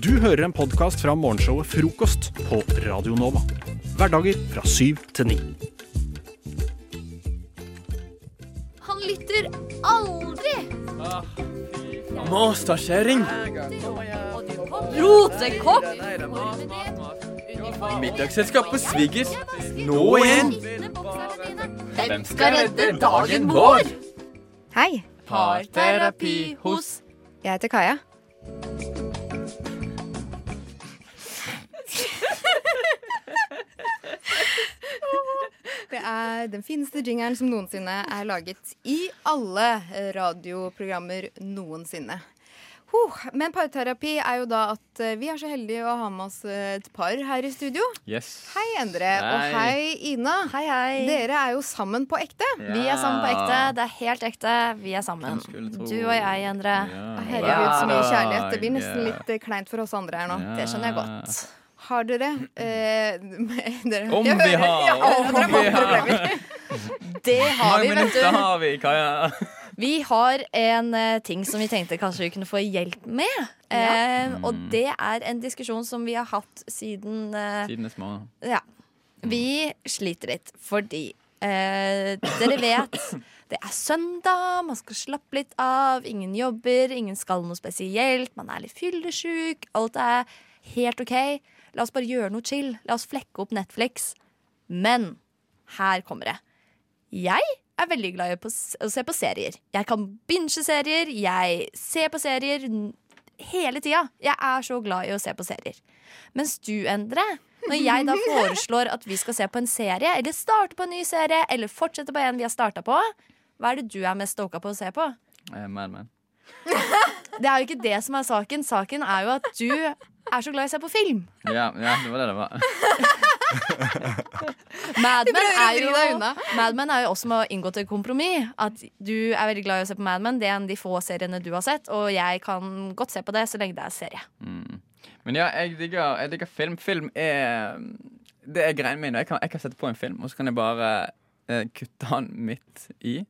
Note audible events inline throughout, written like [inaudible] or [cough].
Du hører en podkast fra morgenshowet Frokost på Radio Nova. Hverdager fra syv til ni. Han lytter aldri! Masterkjerring! Rotekopp! Middagsselskap på svigers. Nå igjen! Hvem skal redde dagen vår? Hei, Parterapi hos jeg heter Kaja. Er den fineste jingeren som noensinne er laget i alle radioprogrammer noensinne. Huh, Men parterapi er jo da at eh, vi er så heldige å ha med oss et par her i studio. Yes. Hei, Endre. Og Hei. hei, Ina. Hei, hei. Dere er jo sammen på ekte. Vi er sammen på ekte. Det er helt ekte. Vi er sammen. Du og jeg, Endre. Herregud, så mye kjærlighet. Det blir nesten litt eh, kleint for oss andre her nå. Det skjønner jeg godt. Har dere eh, [laughs] dere, Om jeg vi hører- [laughs] har, jeg hører om dere vi har har. problemer. [laughs] Det har Mange vi, vet minutter du. har vi, Kaja. Vi har en eh, ting som vi tenkte kanskje vi kunne få hjelp med. Eh, og det er en diskusjon som vi har hatt siden eh, Tidenes morgen. Ja. Vi sliter litt fordi eh, dere vet [clears throat] det er søndag, man skal slappe litt av, ingen jobber, ingen skal noe spesielt, man er litt fyllesyk, alt er helt OK. La oss bare gjøre noe chill. La oss flekke opp Netflix. Men her kommer det. Jeg er veldig glad i å se på serier. Jeg kan binge serier, jeg ser på serier hele tida. Jeg er så glad i å se på serier. Mens du, Endre, når jeg da [laughs] foreslår at vi skal se på en serie, eller starte på en ny serie, eller fortsette på en vi har starta på, hva er det du er mest stoka på å se på? Eh, Mad Men. [laughs] Det er jo ikke det som er saken. Saken er jo at du er så glad i å se på film. Ja, ja, det var det det var. [laughs] Mad Men, er jo. Mad Men er jo også med å inngå til kompromiss. At du er veldig glad i å se på Mad Men. Det er en av de få seriene du har sett, og jeg kan godt se på det så lenge det er serie. Men ja, jeg digger, jeg digger film. Film er Det er greien min. Jeg kan, jeg kan sette på en film, og så kan jeg bare eh, kutte den midt i.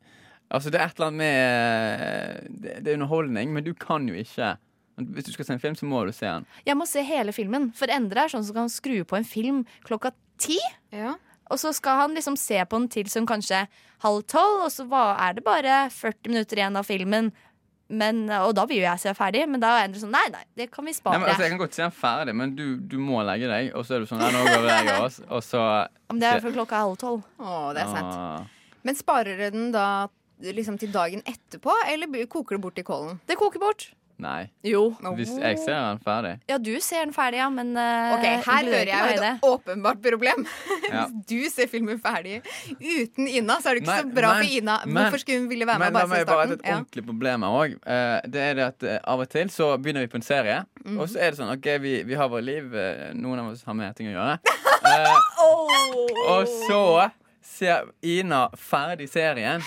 Altså, det er et eller annet med det, det er underholdning, men du kan jo ikke Hvis du skal se en film, så må du se den. Jeg må se hele filmen, for Endre er sånn som kan skru på en film klokka ti. Ja. Og så skal han liksom se på den til som kanskje halv tolv, og så er det bare 40 minutter igjen av filmen. Men, og da vil jo jeg se ferdig, men da er Endre sånn nei, nei, det kan vi Nei, spare. men, altså, jeg kan godt se den ferdig, men du, du må legge deg, og så er du sånn Nei, nå går jeg også, og så Men det er for klokka halv tolv. Å, det er sant. Ah. Men sparer du den da liksom til dagen etterpå, eller koker det bort i kålen? Det koker bort. Nei. Jo. Hvis jeg ser den ferdig Ja, du ser den ferdig, ja, men uh, Ok, Her hører jeg jo et åpenbart problem. [laughs] Ja. Hvis du ser filmen ferdig uten Ina, så er det ikke Men- så bra men- for Ina. Hvorfor skulle hun ville være med Men la bare se meg bare et ordentlig problem her òg. det er det at uh, av og til så begynner vi på en serie, Mhm. og så er det sånn OK, vi, vi har vårt liv. eh, noen av oss har med ting å gjøre. [laughs] oh. og så ser Ina ferdig serien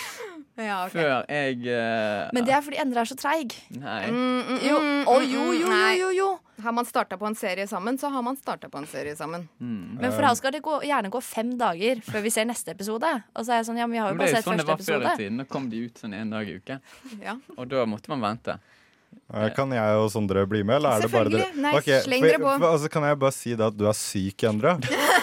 Ja, okay. før jeg uh, Men det er fordi Endre er så treig. Nei. Mm, mm, Jo, mm, jo, mm, jo, nei. jo, jo, jo. Har man starta på en serie sammen, så har man starta på en serie sammen. Mm. Men for han skal det gå, gjerne gå fem dager før vi ser neste episode. Og så er jeg sånn, ja, men vi har jo Men det bare er jo sett sånn det første var før i episode. tiden. Da kom de ut sånn en dag i uka. Ja. Og da måtte man vente. Kan jeg og Sondre bli med, eller er det bare dere? Selvfølgelig. Nei, okay, sleng dere på. For, altså, kan jeg bare si det at du er syk, Endre? [laughs]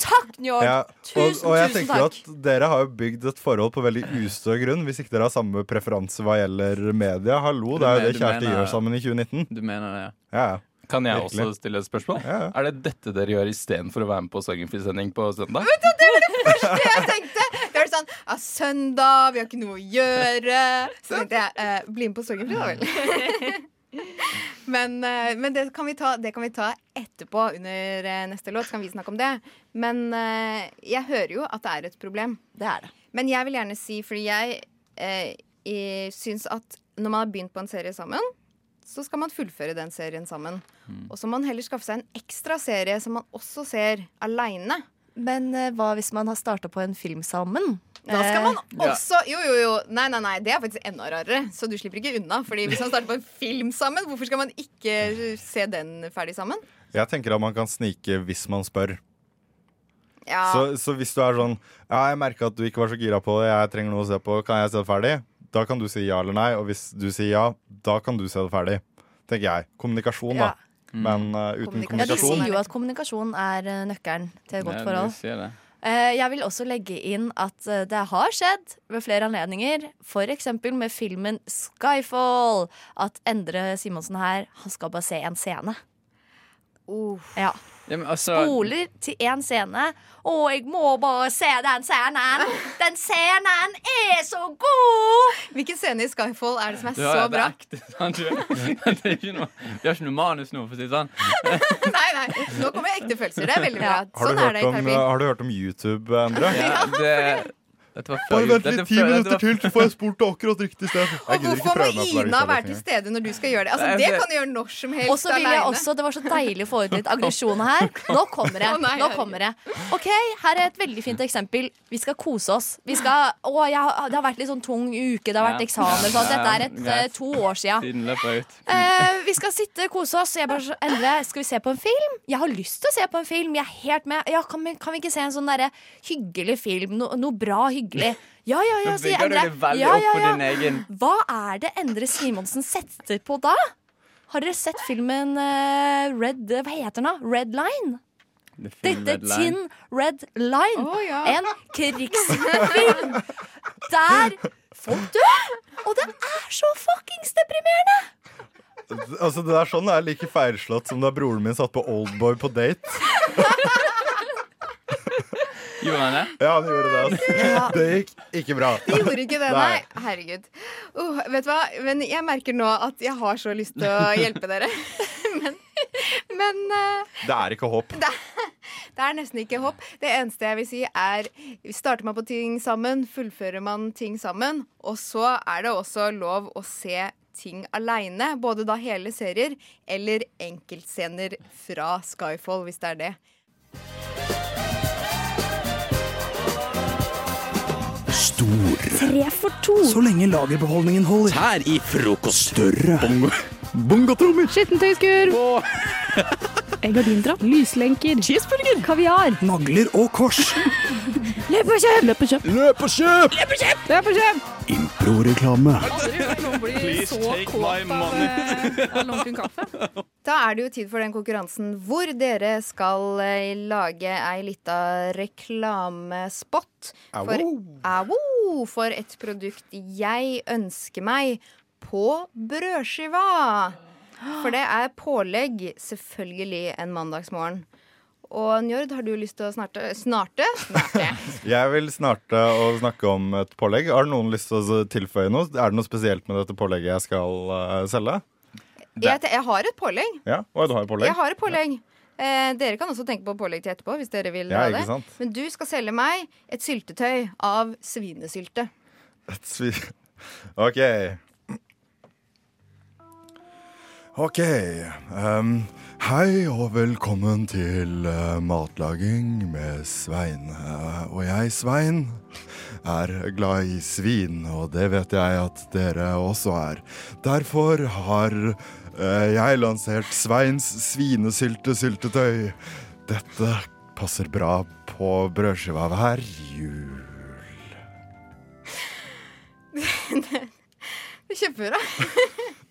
Takk, Njord! Ja, og, Tusen, og jeg tusen tenker takk. at dere har jo bygd et forhold på veldig ustø grunn, hvis ikke dere har samme preferanse hva gjelder media. Hallo, det er jo det Du kjærester gjør sammen i 2019. Du mener det, ja? Ja. Kan jeg Virkelig. også stille et spørsmål? Ja. Er det dette dere gjør istedenfor å være med på Sorgenfri-sending på søndag? Det var det første jeg tenkte! Det var sånn ja, Søndag, vi har ikke noe å gjøre. Så tenkte jeg eh, bli med på Sorgenfri, da vel. [laughs] Men, eh, men det, kan vi ta, det kan vi ta etterpå, under eh, neste låt. Så kan vi snakke om det. Men eh, jeg hører jo at det er et problem. Det er det. Men jeg vil gjerne si, fordi jeg eh, i- syns at når man har begynt på en serie sammen, så skal man fullføre den serien sammen. Og så må man heller skaffe seg en ekstra serie som man også ser aleine. Men hva hvis man har starta på en film sammen? Da skal man også Jo, jo, jo. Nei, nei, nei. Det er faktisk enda rarere. Så du slipper ikke unna. Fordi hvis man starter på en film sammen, hvorfor skal man ikke se den ferdig sammen? Jeg tenker at man kan snike hvis man spør. Ja. Så, så hvis du er sånn Ja, jeg merka at du ikke var så gira på det, jeg trenger noe å se på, kan jeg se det ferdig? Da kan du si ja eller nei, og hvis du sier ja, da kan du se det ferdig. Tenker jeg. Kommunikasjon, da. Ja. Men uh, uten Kommunikasjon. Ja, de sier jo at kommunikasjon er eh, nøkkelen til et godt Ja, de sier det. Eh, Jeg vil også legge inn at eh, det har skjedd ved flere anledninger. F.eks. med filmen Skyfall. At Endre Simonsen her, han skal bare se en scene. Uh. Ja. Ja, men altså, Spoler til én scene. Å, jeg må bare se den scenen! Den scenen er så god! Hvilken scene i Skyfall er det som er du så bra? Sant? [laughs] Du, det er ikke noe, vi har ikke noe manus nå, for å si det sånn. [laughs] Nei, nei, nå kommer ekte følelser. Det er veldig bra. Har, Sånn du er det i om, terapi. har du hørt om YouTube, Endre? Ja, det, dette var før Bare vent litt ti minutter til, så får jeg spurt akkurat riktig sted. Og hvorfor må Ina være til stede når du skal gjøre det? Altså, det kan du gjøre når som helst Og så vil jeg alene. også, Det var så deilig å få ut litt aggresjon her. Nå kommer det. Nå kommer det. OK, her er et veldig fint eksempel. Vi skal kose oss. Vi skal, å, jeg, det har vært litt sånn tung uke, det har vært eksamen. Så dette er et, eh, to år sia. Ut. Eh, vi skal sitte kose oss. Jeg bare Endre, skal vi se på en film? Jeg har lyst til å se på en film. Jeg er helt med. Ja, kan, vi, kan vi ikke se en sånn derre hyggelig film? No, noe bra hyggelig? Ja, ja, ja, sier Endre. Ja, ja, ja. Hva er det Endre Simonsen setter på da? Har dere sett filmen eh, Red Hva heter den, da? Red Line? Dette Line. Tin Red Line. Oh, ja. En krigsfilm der folk dør! Og det er så fuckings deprimerende! Altså, det er sånn det er like feilslått som da broren min satt på Oldboy på date. [laughs] Gjorde han det? Ja, han gjorde det. Altså. Det gikk ikke bra. Det gjorde ikke det, nei. Herregud. Oh, vet du hva? Men jeg merker nå at jeg har så lyst til å hjelpe dere. [laughs] men men uh, Det er ikke håp. det, [laughs] det er nesten ikke håp. Det eneste jeg vil si, er Starter man på ting sammen, fullfører man ting sammen. Og så er det også lov å se ting aleine. Både da hele serier eller enkeltscener fra Skyfall, hvis det er det. Stor. Tre for to. Så lenge lagerbeholdningen holder. Tær i frokost. Større. Bongo. Bongotrommer. Skittentøyskurv. [laughs] Egg og Gardindrapp. Lyslenker. Cheeseburger. Kaviar. Nagler og kors. Løp og kjøp! Løp og kjøp! Løp og kjøp! Løp og kjøp! Improreklame. Please take my money. [laughs] Da er det jo tid for den konkurransen hvor dere skal eh, lage ei lita reklamespot for, Au, for et produkt jeg ønsker meg på brødskiva. For det er pålegg, selvfølgelig, en mandagsmorgen. Og Njord, har du lyst til å snarte? Snarte? Snarte. [laughs] Jeg vil snarte å snakke om et pålegg. Har noen lyst til å tilføye noe? Er det noe spesielt med dette pålegget jeg skal uh, selge? Jeg, jeg har et pålegg. Ja, og du har et pålegg? Jeg har et pålegg. Eh, dere kan også tenke på pålegg til etterpå, hvis dere vil Ja, det. Men du skal selge meg et syltetøy av svinesylte. Et svi... [laughs] OK. OK. Um, hei og velkommen til uh, matlaging med Svein. Uh, og jeg, Svein, er glad i svin, og det vet jeg at dere også er. Derfor har uh, jeg lansert Sveins svinesyltesyltetøy. Dette passer bra på brødskiva hver jul. [laughs] Det er Kjempebra. [laughs]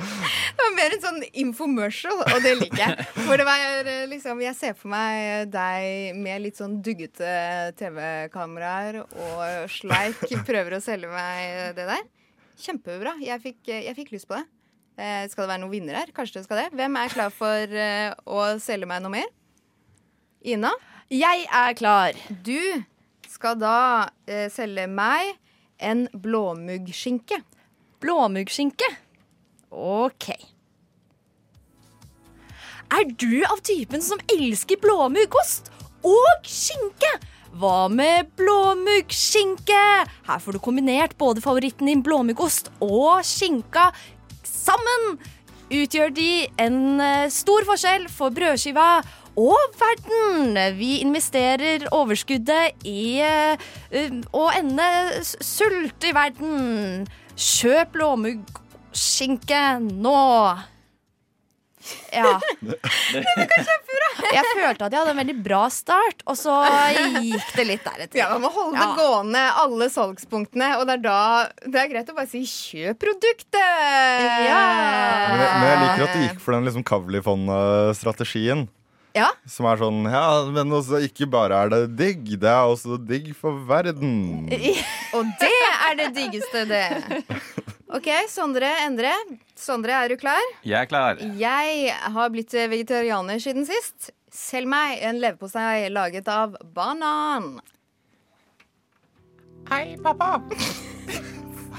Det var mer en sånn infomercial, og det liker jeg. For det var liksom Jeg ser for meg deg med litt sånn duggete TV-kameraer og sleik prøver å selge meg det der. Kjempebra. Jeg fikk, jeg fikk lyst på det. Eh, skal det være noen vinner her? Kanskje det skal det. Hvem er klar for eh, å selge meg noe mer? Ina? Jeg er klar. Du skal da eh, selge meg en blåmuggskinke. Blåmuggskinke. OK. Er du av typen som elsker blåmuggost og skinke? Hva med blåmuggskinke? Her får du kombinert både favoritten din blåmuggost og skinka. Sammen utgjør de en eh, stor forskjell for brødskiva og verden. Vi investerer overskuddet i eh, eh, å ende sult i verden. Kjøp blåmuggskinke nå. Ja. Jeg følte at jeg hadde en veldig bra start, og så gikk det litt deretter. Ja, Man må holde Ja. det gående, alle salgspunktene. Og det er da det er greit å bare si 'kjøp produktet'! Men jeg, men jeg liker at du gikk for den liksom Kavli-fond-strategien. Ja. Som er sånn Ja, men også ikke bare er det digg, det er også digg for verden. [laughs] Og det er det diggeste, det. OK, Sondre Endre. Sondre, er du klar? Jeg er klar. Jeg har blitt vegetarianer siden sist. Selg meg en leverpostei laget av banan. Hei, pappa.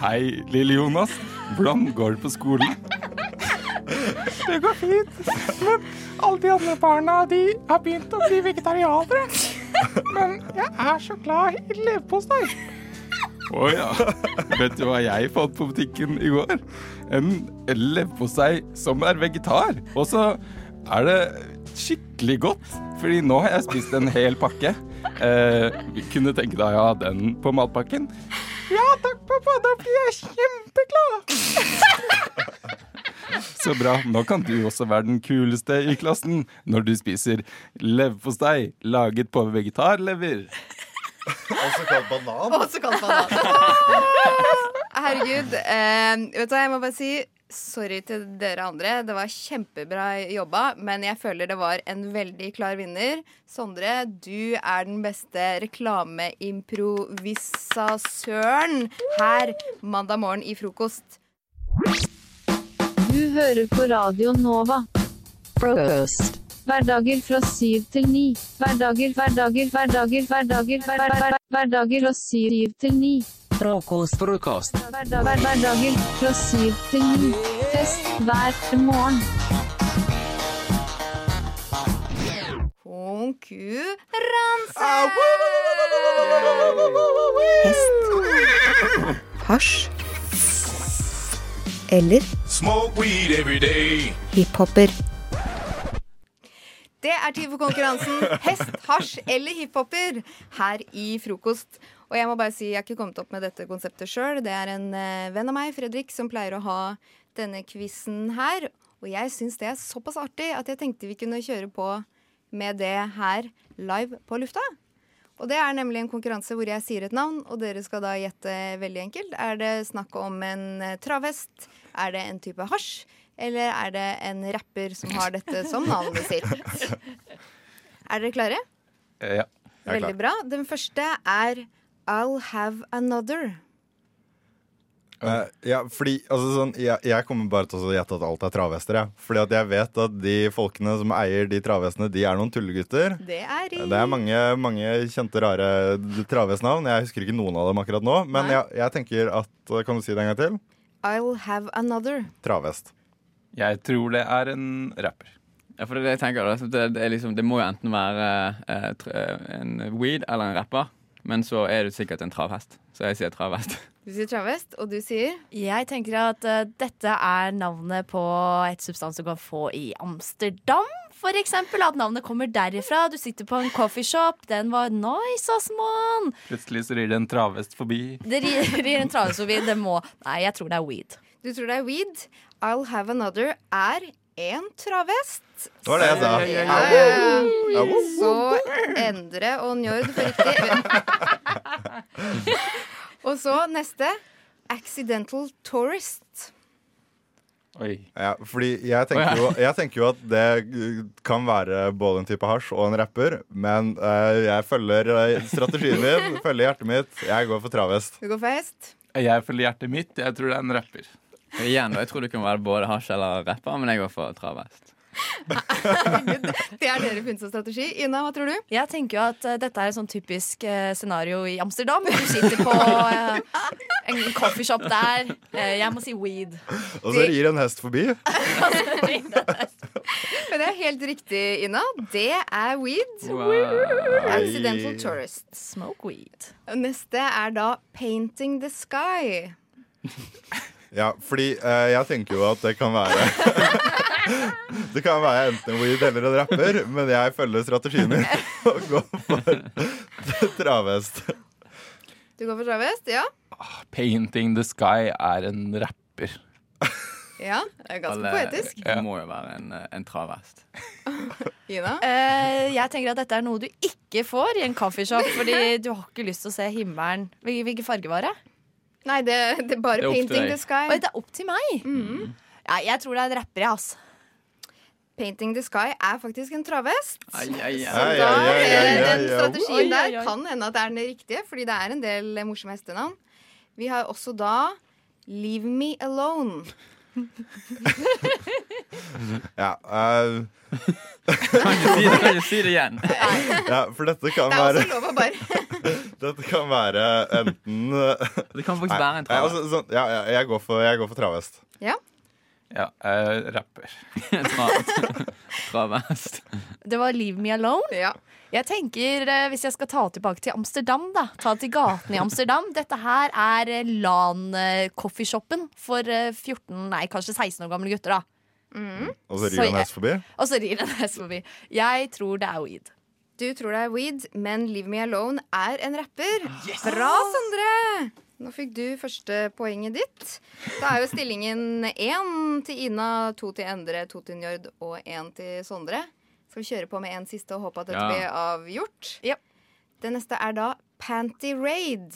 Hei, lille Jonas. Hvordan går det på skolen? Det går fint. Men alle de andre barna de har begynt å bli vegetarianere. Men jeg er så glad i leverpostei. Å ja. Vet du hva jeg fant på butikken i går? En leverpostei som er vegetar. Og så er det skikkelig godt, fordi nå har jeg spist en hel pakke. Eh, kunne tenke deg å ha den på matpakken. Ja takk, pappa. Da blir jeg kjempeglad. Så bra. Nå kan du også være den kuleste i klassen når du spiser leverpostei laget på vegetarlever. Også kalt banan. Også kalt banan. Herregud. Eh, vet du hva, jeg må bare si sorry til dere andre. Det var kjempebra jobba, men jeg føler det var en veldig klar vinner. Sondre, du er den beste reklameimprovisasøren her mandag morgen i frokost. Du hører på Radio Nova. Frokost. Hverdager fra syv til ni. Hverdager, hverdager, hverdager, hverdager, hver, hver, hver, hverdager fra syv til ni. Frokost. Frokost. Hverdager fra syv til ni. Fest hver morgen. Konkurranse! Hasj. Eller Smoke Det er tid for konkurransen Hest, hasj eller hiphoper her i frokost. Og jeg må bare si, jeg har ikke kommet opp med dette konseptet sjøl. Det er en eh, venn av meg, Fredrik, som pleier å ha denne quizen her. Og jeg syns det er såpass artig at jeg tenkte vi kunne kjøre på med det her live på lufta. Og det er nemlig en konkurranse hvor jeg sier et navn, og dere skal da gjette veldig enkelt. Er det snakk om en eh, travhest? Er det en type hasj? Eller er det en rapper som har dette som navnet sitt? Er dere klare? Ja. ja. Veldig bra. Den første er I'll Have Another. Uh, ja, fordi altså, sånn, jeg, jeg kommer bare til å gjette at alt er travhester. Ja. Fordi at jeg vet at de folkene som eier de travhestene, de er noen tullegutter. Det er i Det er mange, mange kjente, rare travhestnavn. Jeg husker ikke noen av dem akkurat nå. Men jeg, jeg tenker at Kan du si det en gang til? I'll Have Another. Travhest. Jeg tror det er en rapper. Ja, for det, er det jeg tenker det, det, er liksom, det må jo enten være eh, eh, en weed eller en rapper. Men så er det sikkert en travhest. Så jeg sier travhest. [laughs] Du sier travhest, og du sier Jeg tenker at uh, dette er navnet på et substans du kan få i Amsterdam. For eksempel at navnet kommer derifra. Du sitter på en coffeeshop. Den var nice, ass, mann! Plutselig så rir det en travhest forbi. Det rir, [laughs] rir en travhest forbi. Det må Nei, jeg tror det er weed. Du tror det er weed. I'll Have Another er en travest. Det var det jeg sa. Ja, ja, ja. Så Endre og Njord får riktig. [laughs] Og så neste. Accidental Tourist. Oi. Ja, fordi jeg tenker, jo, jeg tenker jo at det kan være både en type hasj og en rapper. Men uh, jeg følger eh, strategien min, [laughs] følger hjertet mitt. Jeg går for travest. Du går for hest. Jeg følger hjertet mitt. Jeg tror det er en rapper. Igjen, Jeg tror du kan være både hasj eller rapper, men jeg går for travhest. Det er dere funnet som strategi. Ina, hva tror du? Jeg tenker jo at uh, dette er et sånn typisk uh, scenario i Amsterdam. Du sitter på uh, en coffeeshop der. Jeg må si weed. Og så rir en hest forbi. [laughs] Men det er helt riktig, Ina. Det er weed. Accidental Tourist. Smoke weed. Neste er da Painting the Sky. Ja, fordi eh, jeg tenker jo at det kan være [laughs] Det kan være enten en weed eller en rapper, men jeg følger strategien min [laughs] og går for [laughs] travhest. Du går for travhest? Ja. Painting the Sky er en rapper. ja. Det er ganske Alle- poetisk. Det må jo være en, en travhest. Ina? Eh, jeg tenker at dette er noe du ikke får i en kaffeshop, fordi du har ikke lyst til å se himmelen. Hvil- Hvilken farge var det? Nei, det, det er bare Det er Painting the Sky. Oi, det er opp til meg? Ja, jeg tror det er en rapper, jeg, altså. Painting the Sky er faktisk en travhest. Ai, ai, ai. Så da ai, ai, ai, ai, den ai. strategien der kan hende at det er den riktige, fordi det er en del morsomme hestenavn. Vi har også da Leave Me Alone. [laughs] Ja, Uh, Kan du si det, kan du si det igjen? ja, for dette kan Det er også lov å bare [laughs] Dette kan være enten Det kan faktisk være en travhest. altså, sånn, ja, ja, jeg går for, jeg går for travhest. Ja. Ja, eh, rapper. [laughs] Tra- Travhest. Det var Leave Me Alone. Ja. Jeg tenker, eh, Hvis jeg skal ta tilbake til Amsterdam, da ta til gatene i Amsterdam Dette her er eh, LAN-coffeeshopen for eh, 14, nei kanskje 16 år gamle gutter. da Og så Så rir en jeg- hest forbi. Og så rir en hest forbi. Jeg tror det er weed. Du tror det er weed, men Leave Me Alone er en rapper. Bra, Sondre! Nå fikk du første poenget ditt. Da er jo stillingen én til Ina, to til Endre, to til Njord og én til Sondre. Skal vi kjøre på med en siste og håpe at dette Ja. blir avgjort? Det neste er da Panty Raid.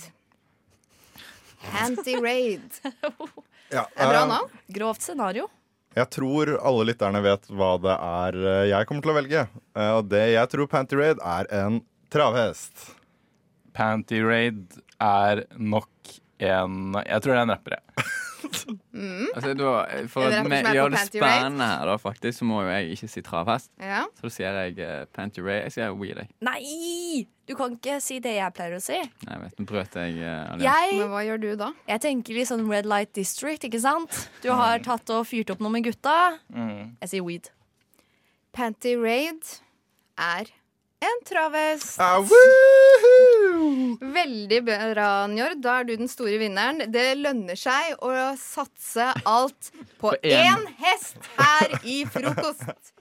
Panty Raid. [laughs] Ja, Det er bra eh, navn. Grovt scenario. Jeg tror alle lytterne vet hva det er eh, jeg kommer til å velge. Eh, Og det jeg tror Panty Raid er en travhest. Panty Raid er nok en Jeg tror det er en rapper, jeg. Altså, da, for å gjøre det spennende her, da, faktisk, så må jo jeg ikke si travhest. Ja. Så da sier jeg uh, Panty Ray. Jeg sier weed, jeg. Nei! Du kan ikke si det jeg pleier å si. Nei, vet, nå brøt jeg uh, Jeg, Men hva gjør du da? jeg tenker litt sånn Red Light District, ikke sant? Du har tatt og fyrt opp noe med gutta. Jeg sier weed. Panty Raid er en travhest. Ah! Veldig bra, Njord. Da er du den store vinneren. Det lønner seg å satse alt på På én. én hest her i frokost.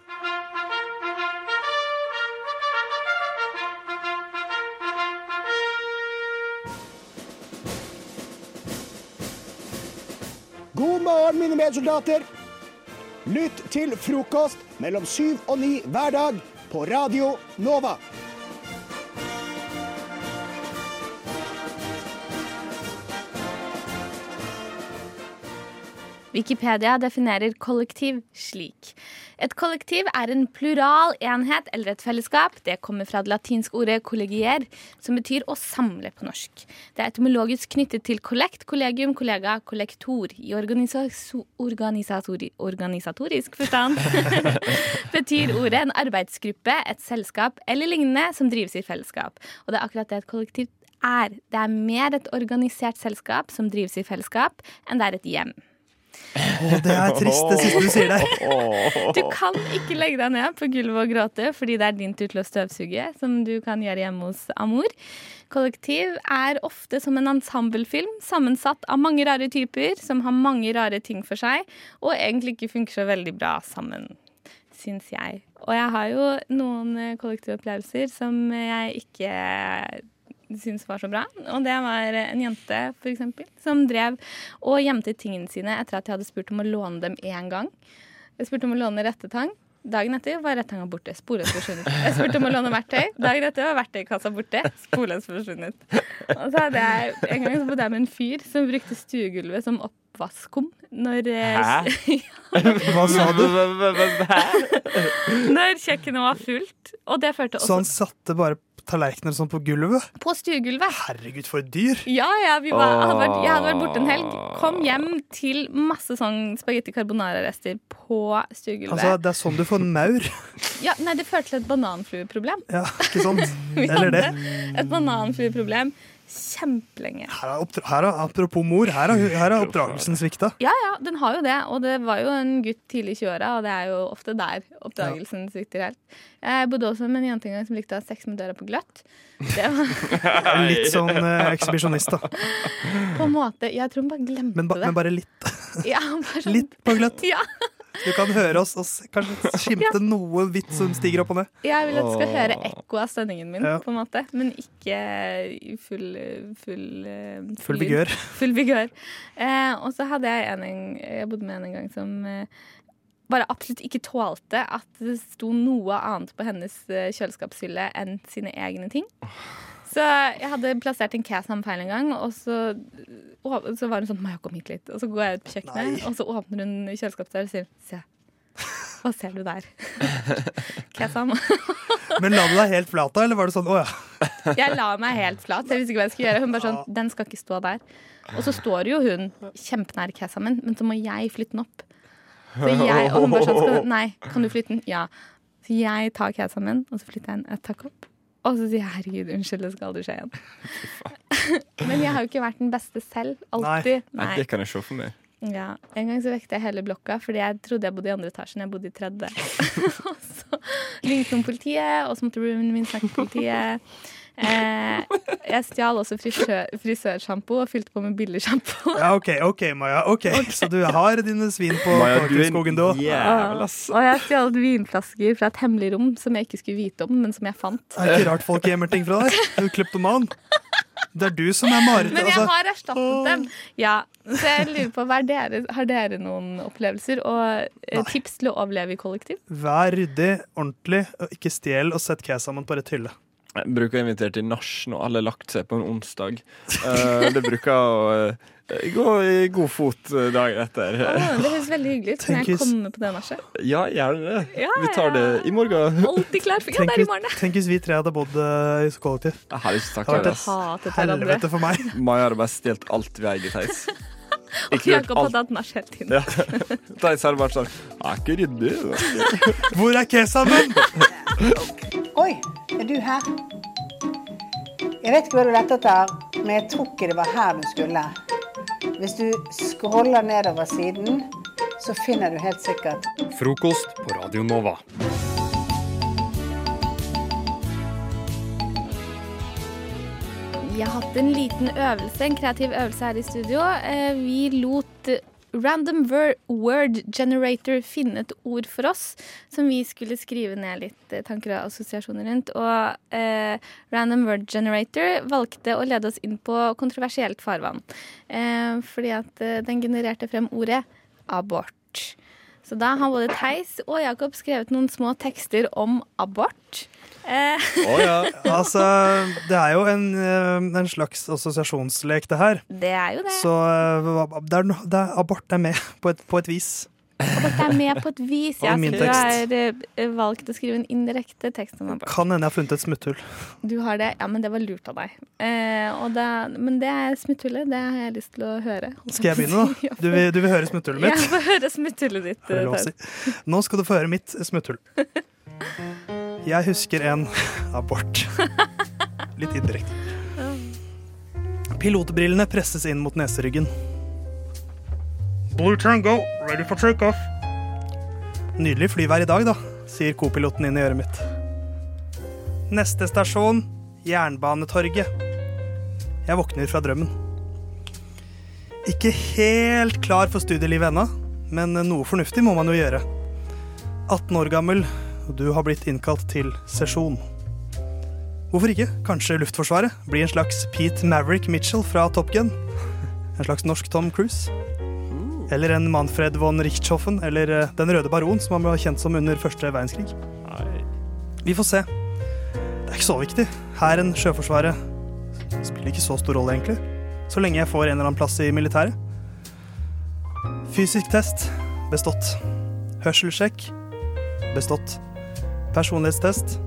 God morgen, mine medsoldater. Lytt til frokost mellom syv og ni hver dag på Radio Nova. Wikipedia definerer kollektiv slik. Et kollektiv er en plural enhet eller et fellesskap. Det kommer fra det latinske ordet 'kollegier', som betyr å samle på norsk. Det er etymologisk knyttet til kollekt, kollegium, kollega, kollektor. I organisatori organisatorisk forstand [laughs] betyr ordet en arbeidsgruppe, et selskap eller lignende som drives i fellesskap. Og det er akkurat det et kollektiv er. Det er mer et organisert selskap som drives i fellesskap, enn det er et hjem. Å, det er trist, det siste du sier der. Du kan ikke legge deg ned på gulvet og gråte fordi det er din tur til å støvsuge, som du kan gjøre hjemme hos Amor. Kollektiv er ofte som en ensemblefilm, sammensatt av mange rare typer som har mange rare ting for seg, og egentlig ikke funker så veldig bra sammen, syns jeg. Og jeg har jo noen eh, kollektivopplevelser som jeg ikke syns var så bra. Og det var en jente, for eksempel, som drev og gjemte tingene sine etter at jeg hadde spurt om å låne dem én gang. Jeg spurte om å låne rettetang. Dagen etter var rettanga borte. Sporløst forsvunnet. Jeg spurte om å låne verktøy. Dagen etter var verktøykassa borte. Sporløst forsvunnet. Og så hadde jeg, En gang så bodde jeg med en fyr som brukte stuegulvet som oppvaskum. Når, Hæ? [laughs] Hva sa du? når kjøkkenet var fullt. Og det førte Så han satte bare tallerkener sånn på gulvet? på stuegulvet. Herregud, for et dyr! Ja, ja, vi var, hadde vært, jeg hadde vært borte en helg. Kom hjem til masse sånn spagetti carbonara-rester på stuegulvet. Altså, Det er sånn du får en maur. Ja, nei, det førte til et bananflueproblem. Ja, ikke sant? [laughs] Eller det. et bananflueproblem kjempelenge. Her er, her er, apropos mor, her er, her er oppdragelsen svikta. Ja, ja, den har jo det. Og det var jo en gutt tidlig i 20-åra, og det er jo ofte der oppdragelsen svikter helt. Jeg bodde også med en jente en gang som likte å ha sex med døra på gløtt. Det var [laughs] Litt sånn eh, ekshibisjonist, da. på en måte Jeg tror hun bare glemte Men, ba, det. men bare litt. Ja, bare sånn, Litt på gløtt. Ja. Du kan høre oss og kanskje [laughs] skimte noe hvitt som stiger opp og ned. Jeg vil at du skal høre ekko av stønningen min, Ja. på en måte. Men ikke i full Full, eh, Full vigør. [laughs] Full vigør. Eh, og så hadde jeg en, en Jeg bodde med en en gang som eh, bare absolutt ikke tålte at det sto noe annet på hennes eh, kjøleskapshylle enn sine egne ting. Så jeg hadde plassert en Casam feil en gang, og så, og så var hun sånn Maja, kom hit litt. Og så går jeg ut på kjøkkenet, og så åpner hun kjøleskapsdøra og sier Se, hva ser du der? [laughs] Kesam. [laughs] Men la du deg helt flat da, eller var det sånn å ja? [laughs] Jeg la meg helt flat. Jeg visste ikke hva jeg skulle gjøre. Hun bare sånn, den skal ikke stå der. Og så står jo hun kjempenær Kesamen, men så må jeg flytte den opp. Så jeg, og hun bare sånn, nei, kan du flytte den? Ja. Så jeg tar Kesamen, og så flytter jeg den et takk opp. Og så sier jeg herregud, unnskyld, det skal aldri skje igjen. Men jeg har jo ikke vært den beste selv. Alltid. Nei, det kan jeg se for meg. Ja, En gang så vekte jeg hele blokka fordi jeg trodde jeg bodde i andre etasjen. Jeg bodde i tredje. [laughs] og så ringte hun politiet, og så måtte roomien min snakke med politiet. Eh, jeg stjal også frisør, og fylte på med billig sjampo. Ja, OK, ok, Maja. ok Så du har dine svin på skogen du Korkenskogen, òg? jævel, ass. Og jeg stjal vinflasker fra et hemmelig rom som jeg ikke skulle vite om, men som jeg fant. Det er ikke rart folk gjemmer ting fra deg. Du er kleptoman. Det er du som er marerittet. Men jeg altså. har erstattet dem. Ja, Så jeg lurer på, hva er dere, Har dere noen opplevelser og Nei. tips til å overleve i kollektiv? Vær ryddig, ordentlig, og ikke stjel og sett Casamen på rett hylle. Jeg bruker å invitere til nach når alle har lagt seg på en onsdag. Eh, det bruker å eh, gå i god fot eh, dagen etter. Å, det høres veldig hyggelig ut. Kan jeg komme på det nachet? Ja, gjerne det. Ja, Vi tar det i morgen. [laughs] Alltid klar for Ja, det er i morgen, tenk hvis vi tre hadde bodd i i kollektiv. Ikke sagt Det hadde vært et helvete for meg. [laughs] Maja hadde bare stjålet alt vi eier, Theis. [laughs] Og Jakob hadde hatt nach hele tiden. Ja. Theis hadde vært sånn Jeg er ikke ryddig. Hvor er Kesamen? Oi, er du her? Jeg vet ikke hva du lette etter, men jeg tror ikke det var her du skulle. Hvis du scroller nedover siden, så finner du helt sikkert Frokost på Radio Nova. Vi har hatt en liten øvelse, en kreativ øvelse her i studio. Eh, Vi lot Random Word Generator finne et ord for oss som vi skulle skrive ned litt eh, tanker og assosiasjoner rundt. Og eh, Random Word Generator valgte å lede oss inn på kontroversielt farvann. Eh, fordi at eh, den genererte frem ordet abort. Så da har både Theis og Jakob skrevet noen små tekster om abort. Eh, [laughs] Altså, det er jo en, eh, en slags assosiasjonslek, det her. det er jo det. Så eh, det er, det er, abort er med på et, på et vis. Abort er med på et vis. Jeg har eh, valgt å skrive en indirekte tekst. Kan hende jeg har funnet et smutthull. Du har det? Ja, men det var lurt av deg. Eh, og det, men det smutthullet. Det har jeg lyst til å høre. Skal jeg begynne, da? [laughs] Du vil, du vil høre smutthullet Ja, Jeg få høre smutthullet ditt. Nå skal du få høre mitt smutthull. Jeg husker en [laughs] abort. Litt indirekte. [laughs] Pilotbrillene presses inn mot neseryggen. Blue Tango, ready for takeoff. Nydelig flyvær i dag, da, sier kopiloten inn i øret mitt. Neste stasjon Jernbanetorget. Jeg våkner fra drømmen. Ikke helt klar for studielivet ennå, men noe fornuftig må man jo gjøre. 18 år gammel, og du har blitt innkalt til sesjon. Hvorfor ikke? Kanskje Luftforsvaret blir en slags Pete Maverick Mitchell fra Top Gun? En slags norsk Tom Cruise? Eller en Manfred von Richthofen, eller eh, Den røde baron, som han ble kjent som under første verdenskrig? Vi får se. Det er ikke så viktig. Hæren, Sjøforsvaret spiller ikke så stor rolle, egentlig. Så lenge jeg får en eller annen plass i militæret. Fysisk test bestått. Hørselssjekk bestått. Personlighetstest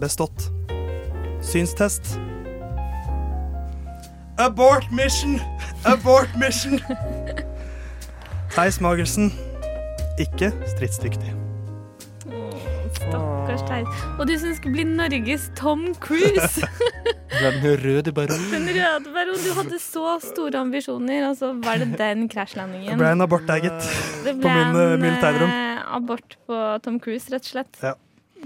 bestått. Synstest Abort mission! Abort mission! [laughs] Theis Magelsen ikke stridsdyktig. Stakkars Theis. Og du som skulle bli Norges Tom Cruise. [laughs] Den røde baron. [laughs] Den røde baron. Du hadde så store ambisjoner, og så var det den krasjlandingen. Det ble en abort der, gitt. Det På min eh, abort på Tom Cruise, rett og slett. Ja.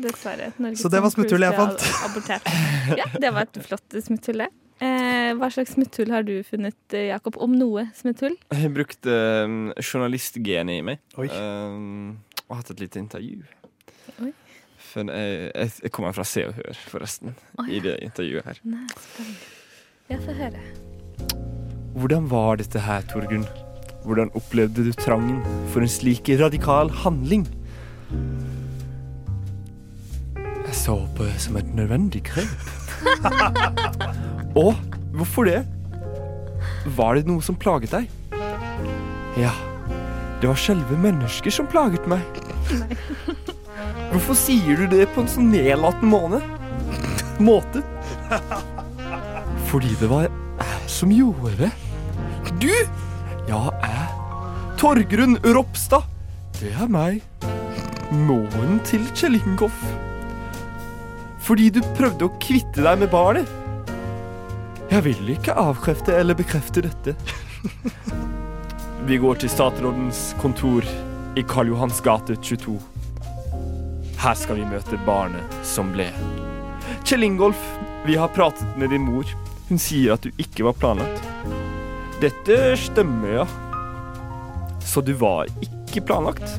Dessverre. Norges Så det var smutthullet jeg fant. Abortert. Ja, det var et flott smutthull, det. Eh, hva slags smutthull har du funnet, eh, Jakob? Om noe smutthull? Jeg har brukt um, journalistgenet i meg. Oi. Um, og hatt et lite intervju. Oi. For jeg, jeg, jeg kommer fra Se og Hør, forresten, oh, ja. i det intervjuet her. Nei, spennende. får få høre. Hvordan var dette her, Torgunn? Hvordan opplevde du trangen for en slik radikal handling? Jeg så på det som et nødvendig grep. [laughs] Å, hvorfor det? Var det noe som plaget deg? Ja, det var selve mennesket som plaget meg. Hvorfor sier du det på en sånn nedlatende måne? Måte? Fordi det var jeg som gjorde det. Du? Ja, jeg. Torgrunn Ropstad. Det er meg. Månen til Kjell Ingolf. Fordi du prøvde å kvitte deg med barnet. Jeg vil ikke avkrefte eller bekrefte dette. [laughs] Vi går til statsrådens kontor i Karl Johans gate 22. Her skal vi møte barnet som ble. Kjell Ingolf, vi har pratet med din mor. Hun sier at du ikke var planlagt. Dette stemmer, ja. Så du var ikke planlagt?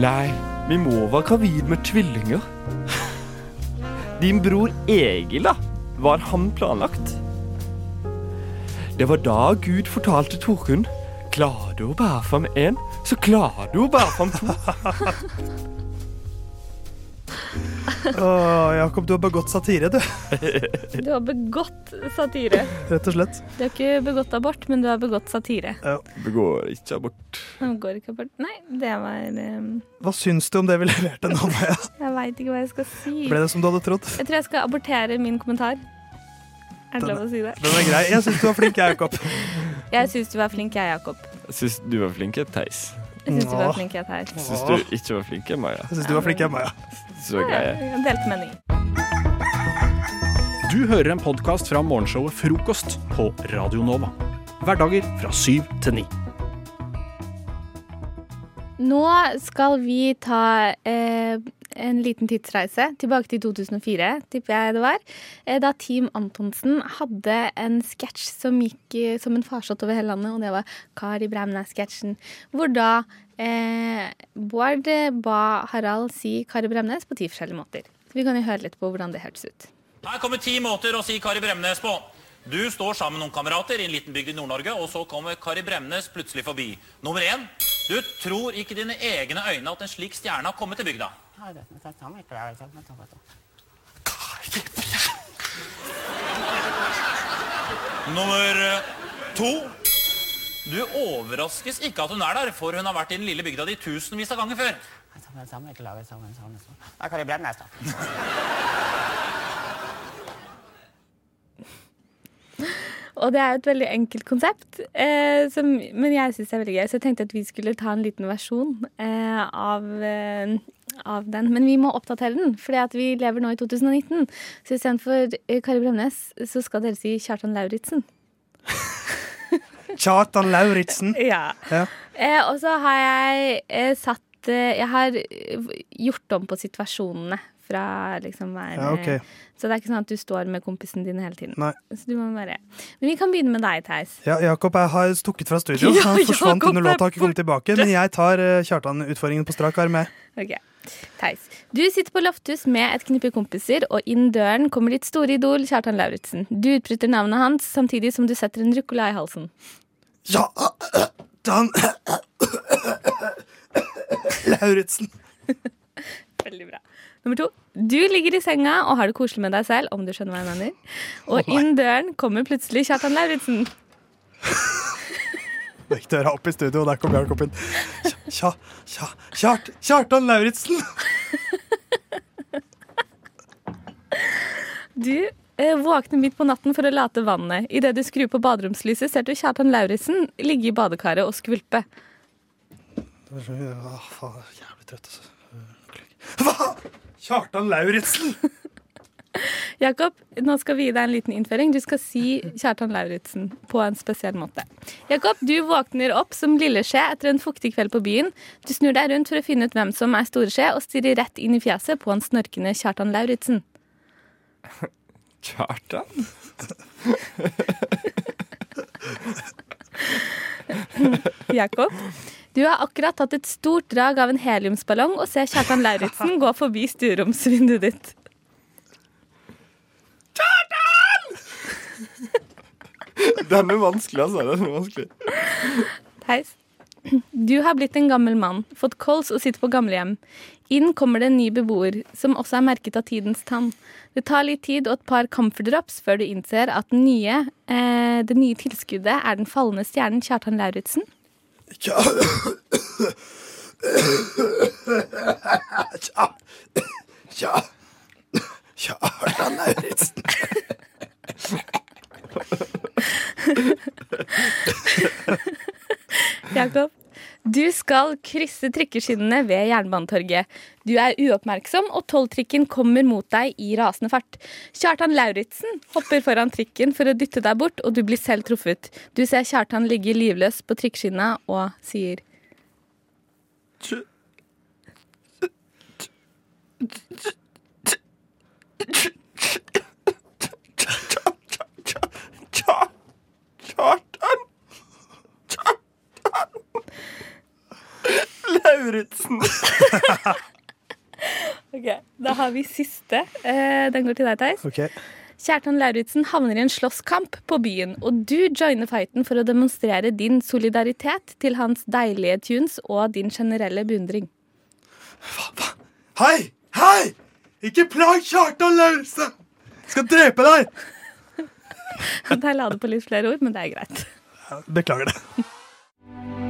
Nei, min mor var gravid med tvillinger. Din bror Egil, da? Var han planlagt? Det var da Gud fortalte Torunn Klarer du å bære fram én, så klarer du å bære fram to. [laughs] [laughs] Åh, Jakob, du har begått satire, du. [laughs] Du har begått satire. Rett og slett. Du har ikke begått abort, men du har begått satire. Begår ikke abort. Begår ikke abort. Nei, det var um, Hva syns du om det vi leverte nå, Maja? Jeg veit ikke hva jeg skal si. Ble det som du hadde trodd? Jeg tror jeg skal abortere min kommentar. Er det lov å si det? Den er grei. Jeg syns [laughs] du var flink, jeg, Jakob. Jeg syns du var flink, jeg, Jakob. Jeg syns du var flink, Theis. Jeg syns du var flink, jeg, Theis. Jeg syns du ikke var flink, Maja. Jeg syns du var flink, jeg, Maja. Så greie. Delte meninger. Du hører en podkast fra morgenshowet Frokost på Radio Nova. Hverdager fra syv til ni. Nå skal vi ta eh, en liten tidsreise tilbake til 2004, tipper jeg det var. Eh, da Team Antonsen hadde en sketsj som gikk eh, som en farsott over hele landet, og det var Kari Bremnes-sketsjen. Hvor da eh, Bård ba Harald si Kari Bremnes på ti forskjellige måter. Så vi kan jo høre litt på hvordan det hørtes ut. Her kommer ti måter å si Kari Bremnes på. Du står sammen med noen kamerater i en liten bygd i Nord-Norge, og så kommer Kari Bremnes plutselig forbi. Nummer én. Du tror ikke dine egne øyne at en slik stjerne har kommet til bygda. Nummer eh, to. Du overraskes ikke at hun er der, for hun har vært i den lille bygda di tusenvis av ganger før. Da kan jeg blende da. Og det er jo et veldig enkelt konsept, eh, som, men jeg syns det er veldig gøy. Så jeg tenkte at vi skulle ta en liten versjon eh, av, eh, av den. Men vi må oppdatere den, for vi lever nå i 2019. Så istedenfor eh, Kari Bremnes, så skal dere si Kjartan Lauritzen. [laughs] Kjartan Lauritzen. Ja. Ja. Eh, og så har jeg eh, satt eh, Jeg har eh, gjort om på situasjonene fra liksom hver Ja, okay. Så det er ikke sånn at du står med kompisen din hele tiden. Nei. Så du må bare Men vi kan begynne med deg, Theis. Ja, Jakob jeg har stukket fra studio. [laughs] Ja, Han forsvant Jakob under låta og har ikke kommet tilbake. Men jeg tar eh, Kjartan-utfordringen på strak arm. jeg. Ok, Theis. Du sitter på lofthus med et knippe kompiser, og inn døren kommer ditt store idol Kjartan Lauritzen. Du utbryter navnet hans samtidig som du setter en ruccola i halsen. Ja, Dan Lauritzen. Veldig bra. Nummer to. Du ligger i senga og har det koselig med deg selv, om du skjønner hva jeg mener. Og inn døren kommer plutselig Kjartan Lauritzen. Gikk døra opp i studio, og der kom Jakob inn. Kja, kja, kjart, Kjartan Lauritzen! Du eh, våkner midt på natten for å late vannet. Idet du skrur på baderomslyset, ser du Kjartan Lauritzen ligge i badekaret og skvulpe. Åh, faen, jeg er jævlig trøtt, altså. Hva?! Kjartan Lauritzen! [laughs] Jakob, nå skal vi gi deg en liten innføring. Du skal si Kjartan Lauritzen på en spesiell måte. Jakob, du våkner opp som lilleskje etter en fuktig kveld på byen. Du snur deg rundt for å finne ut hvem som er storeskje, og stirrer rett inn i fjeset på en snorkende Kjartan Lauritzen. [laughs] Kjartan? [laughs] Jakob, du har akkurat tatt et stort drag av en heliumsballong og ser Kjartan Lauritzen gå forbi stueromsvinduet ditt. Den er vanskelig, altså. Den er vanskelig. Hei. Du har blitt en gammel mann, fått kols og sitter på gamlehjem. Inn kommer det en ny beboer, som også er merket av tidens tann. Det tar litt tid og et par comfort drops før du innser at den nye, eh, det nye tilskuddet er den fallende stjernen Kjartan Lauritzen. Kjartan Lauritzen. [laughs] Jakob, du skal krysse trikkeskinnene ved Jernbanetorget. Du er uoppmerksom, og tolvtrikken kommer mot deg i rasende fart. Kjartan Lauritzen hopper foran trikken for å dytte deg bort, og du blir selv truffet. Du ser Kjartan ligge livløs på trikkeskinna og sier Kjartan Lauritzen. [laughs] Ok, Da har vi siste. Eh, Den går til deg, Theis. Okay. Kjartan Lauritzen havner i en slåsskamp på byen, og du joiner fighten for å demonstrere din solidaritet til hans deilige tunes og din generelle beundring. Hva, hva? Hei! Hei! Ikke plag Kjartan Lauritzen! Skal drepe deg! [laughs] Der la du på litt flere ord, men det er greit. Beklager det. [laughs]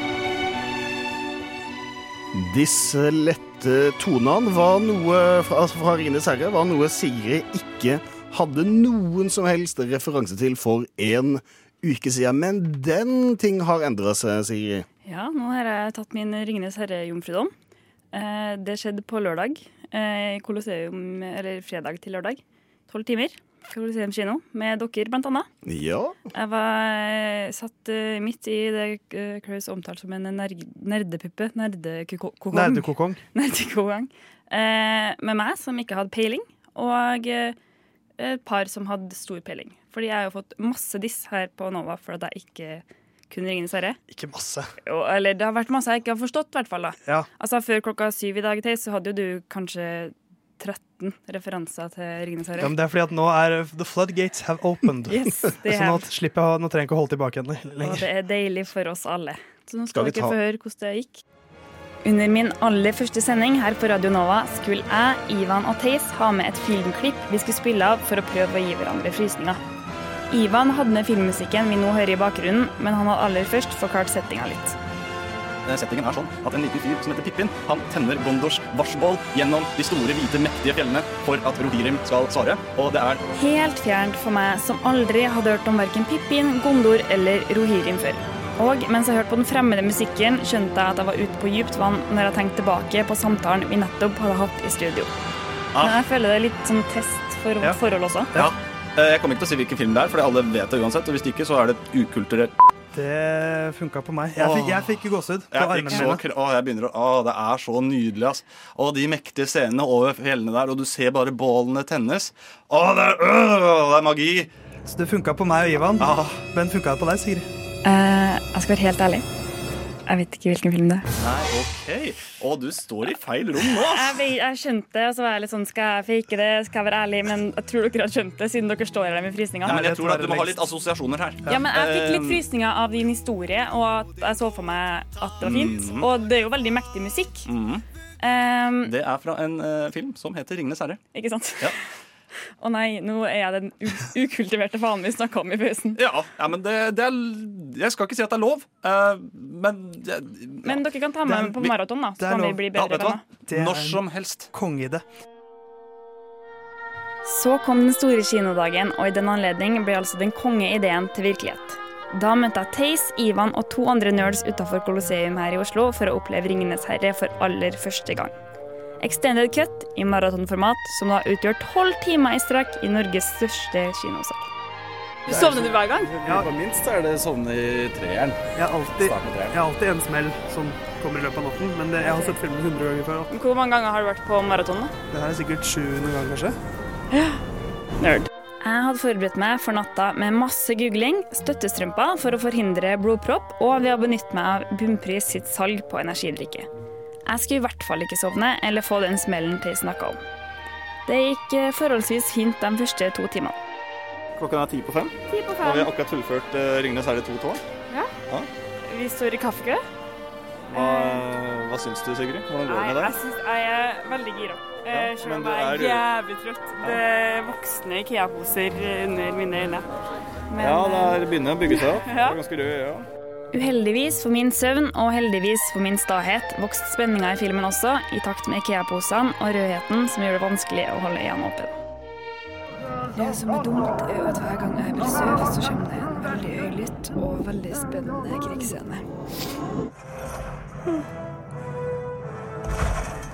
Disse lette tonene var noe fra, altså fra Ringenes herre var noe Sigrid ikke hadde noen som helst referanse til for en uke siden. Men den ting har endra seg, Sigrid. Ja, nå har jeg tatt min Ringenes herre-jomfrudom. Eh, det skjedde på lørdag. Kolosseum, eller fredag til lørdag. Tolv timer. Colosseum kino, med dere blant annet. Ja. Jeg var eh, satt eh, midt i det uh, omtalte som en ner nerdepuppe. Nerdekokong. Nerdekokong. [laughs] Nerdekokong. Eh, med meg, som ikke hadde peiling, og eh, et par som hadde stor peiling. Fordi jeg har jo fått masse diss her på Nova for at jeg ikke kunne Ringenes herre. Ikke masse. Jo, eller det har vært masse jeg ikke har forstått, i hvert fall. da. Ja. Altså Før klokka syv i dag, Theis, så hadde jo du kanskje 13 referanser til Ringenes herre. Ja, men det er fordi at nå er The floodgates have opened. [laughs] Yes, Så nå, slipper jeg, nå trenger jeg ikke å holde tilbake henne Og lenger. det er deilig for oss alle. Så nå Skal skal vi dere få høre hvordan det gikk. Under min aller første sending her på Radio Nova skulle jeg, Ivan og Theis ha med et filmklipp vi skulle spille av for å prøve å gi hverandre frysninger. Ivan hadde med filmmusikken vi nå hører i bakgrunnen, men han hadde aller først forklart settinga litt. Eh, Settingen er sånn at en liten fyr som heter Pippin, han tenner Gondors varsbål gjennom de store, hvite, mektige fjellene for at Rohirrim skal svare. Og det er Helt fjernt for meg som aldri hadde hørt om verken Pippin, Gondor eller Rohirrim før. Og mens jeg hørte på den fremmede musikken, skjønte jeg at jeg var ute på dypt vann når jeg tenkte tilbake på samtalen vi nettopp hadde hatt i studio. Ah. Men jeg føler det er litt sånn test for Ja. forhold også. Ja. Eh, Jeg kommer ikke til å si hvilken film det er, for alle vet det uansett. Og hvis ikke, så er det et ukulturelt Det funka på meg. Jeg fikk, jeg fikk gåsehud på Jeg, fikk armene så, mine. å, jeg begynner å å, Det er så nydelig, ass. Og de mektige scenene over fjellene der, og du ser bare bålene tennes. Å, det er, øh, det er magi! Så det funka på meg og Ivan. Men funka det på deg, Sigrid? Uh, jeg skal være helt ærlig. Jeg vet ikke hvilken film det er. Nei, OK. Å, du står i feil rom nå. Jeg, vet, jeg skjønte det, og så var jeg litt sånn Skal jeg fake det? Skal jeg være ærlig? Men jeg tror dere har skjønt det, siden dere står her med frysninger. Nei, men jeg tror at Du må ha litt assosiasjoner her. Ja, men jeg fikk litt Eh, frysninger av din historie, og at jeg så for meg at det var fint. Mhm. Og det er jo veldig mektig musikk. mhm. Um, Det er fra en uh, film som heter 'Ringenes herre'. ikke sant? Ja. Å nei, nå er jeg den u- ukultiverte faen vi snakka om i pausen. Ja, ja men det, det er Jeg skal ikke si at det er lov, uh, men ja, Men dere kan ta meg på maraton, da. Så kan vi bli bedre ja, venner. Når som helst. Konge i det. Så kom den store kinodagen, og i den anledning ble altså den kongeideen til virkelighet. Da møtte jeg Theis, Ivan og to andre nerds utafor Colosseum her i Oslo for å oppleve 'Ringenes herre' for aller første gang. Extended cut i maratonformat, som da utgjør tolv timer i strekk i Norges største kinosal. Sovner du hver gang? Ja. På minst er det sovne i treeren. Jeg har alltid, jeg har alltid en smell som kommer i løpet av natten, men det, jeg har sett filmen 100 ganger før. Hvor mange ganger har du vært på maraton? da? Det her er sikkert 700 ganger, kanskje. Ja. Nerd. Jeg hadde forberedt meg for natta med masse googling, støttestrømper for å forhindre blodpropp, og ved å benytte meg av Bunnpris sitt salg på energidrikke. Jeg skulle i hvert fall ikke sovne eller få den smellen til snakka om. Det gikk eh, forholdsvis fint de første to timene. Klokka er ti på fem. Ti på fem. Og vi har akkurat fullført uh, Ringnes herre 2 tårn. Ja. Ja. Vi står i kaffekø. Hva, hva syns du, Sigrid? Hvordan går det med med jeg, deg? synes, jeg er veldig gira. Ja, Eh, Selv men om du jeg er jævlig trøtt. Det er voksne Ikea-poser under mine øyne. Men, Ja, eh, det begynner å bygge seg opp. [laughs] Ja. Det er ganske rød, ja. Uheldigvis for min søvn og heldigvis for min stahet vokste spenninga i filmen også, i takt med Ikea-posene og rødheten som gjør det vanskelig å holde øynene åpne. Det som er dumt, er at hver gang jeg vil sove, så kommer det en veldig høylytt og veldig spennende krigsscene.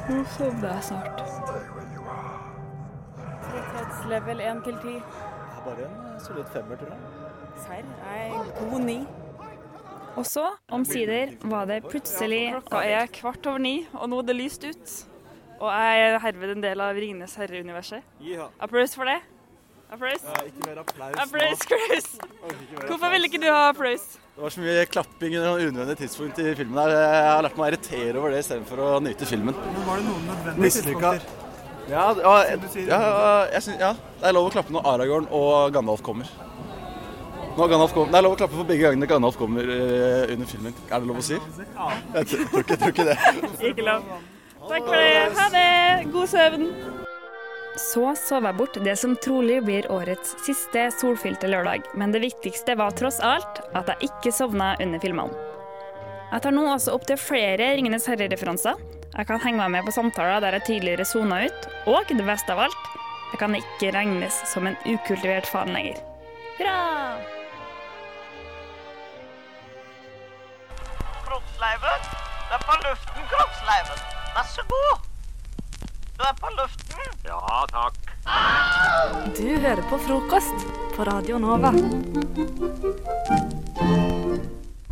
Nå sovner jeg snart. Tretthetslevel 1 til 10. Er bare en solid femmer, tror jeg. Serr, jeg er god ni. Og så, omsider, var det plutselig Klokka er kvart over ni, og nå er det lyst ut. Og jeg er herved en del av Ringenes herre-universet. Applaus for det. Applaus. Ikke mer applaus Applaus. Chris. Hvorfor ville ikke du ha applaus? Det var så mye klapping under noen unødvendige tidspunkt i filmen her. Jeg har lært meg å irritere over det istedenfor å nyte filmen. Men var det noen nødvendige tidspunkter? Ja, Ja, ja, ja, jeg synes, ja, det er lov å klappe når Aragorn og Gandalf kommer. Når Gandalf kommer. Det er lov å klappe for begge gangene Gandalf kommer uh, under filmen. Er det lov å si? Ja. Jeg tror, ikke, jeg tror ikke det. Ikke lov. Takk for det. Ha det. God søvn. Så sov jeg bort det som trolig blir årets siste solfylte lørdag, men det viktigste var tross alt at jeg ikke sovna under filmene. Jeg tar nå også opp til flere Ringenes herre-referanser. Jeg kan henge meg med på samtaler der jeg tidligere sona ut, og det beste av alt, jeg kan ikke regnes som en ukultivert fan lenger. Hurra! Kroppsleiven. Du er på luften, Kroppsleiven. Vær så god. Du er på luften. Ja, takk. Du hører på frokost på Radio Nova.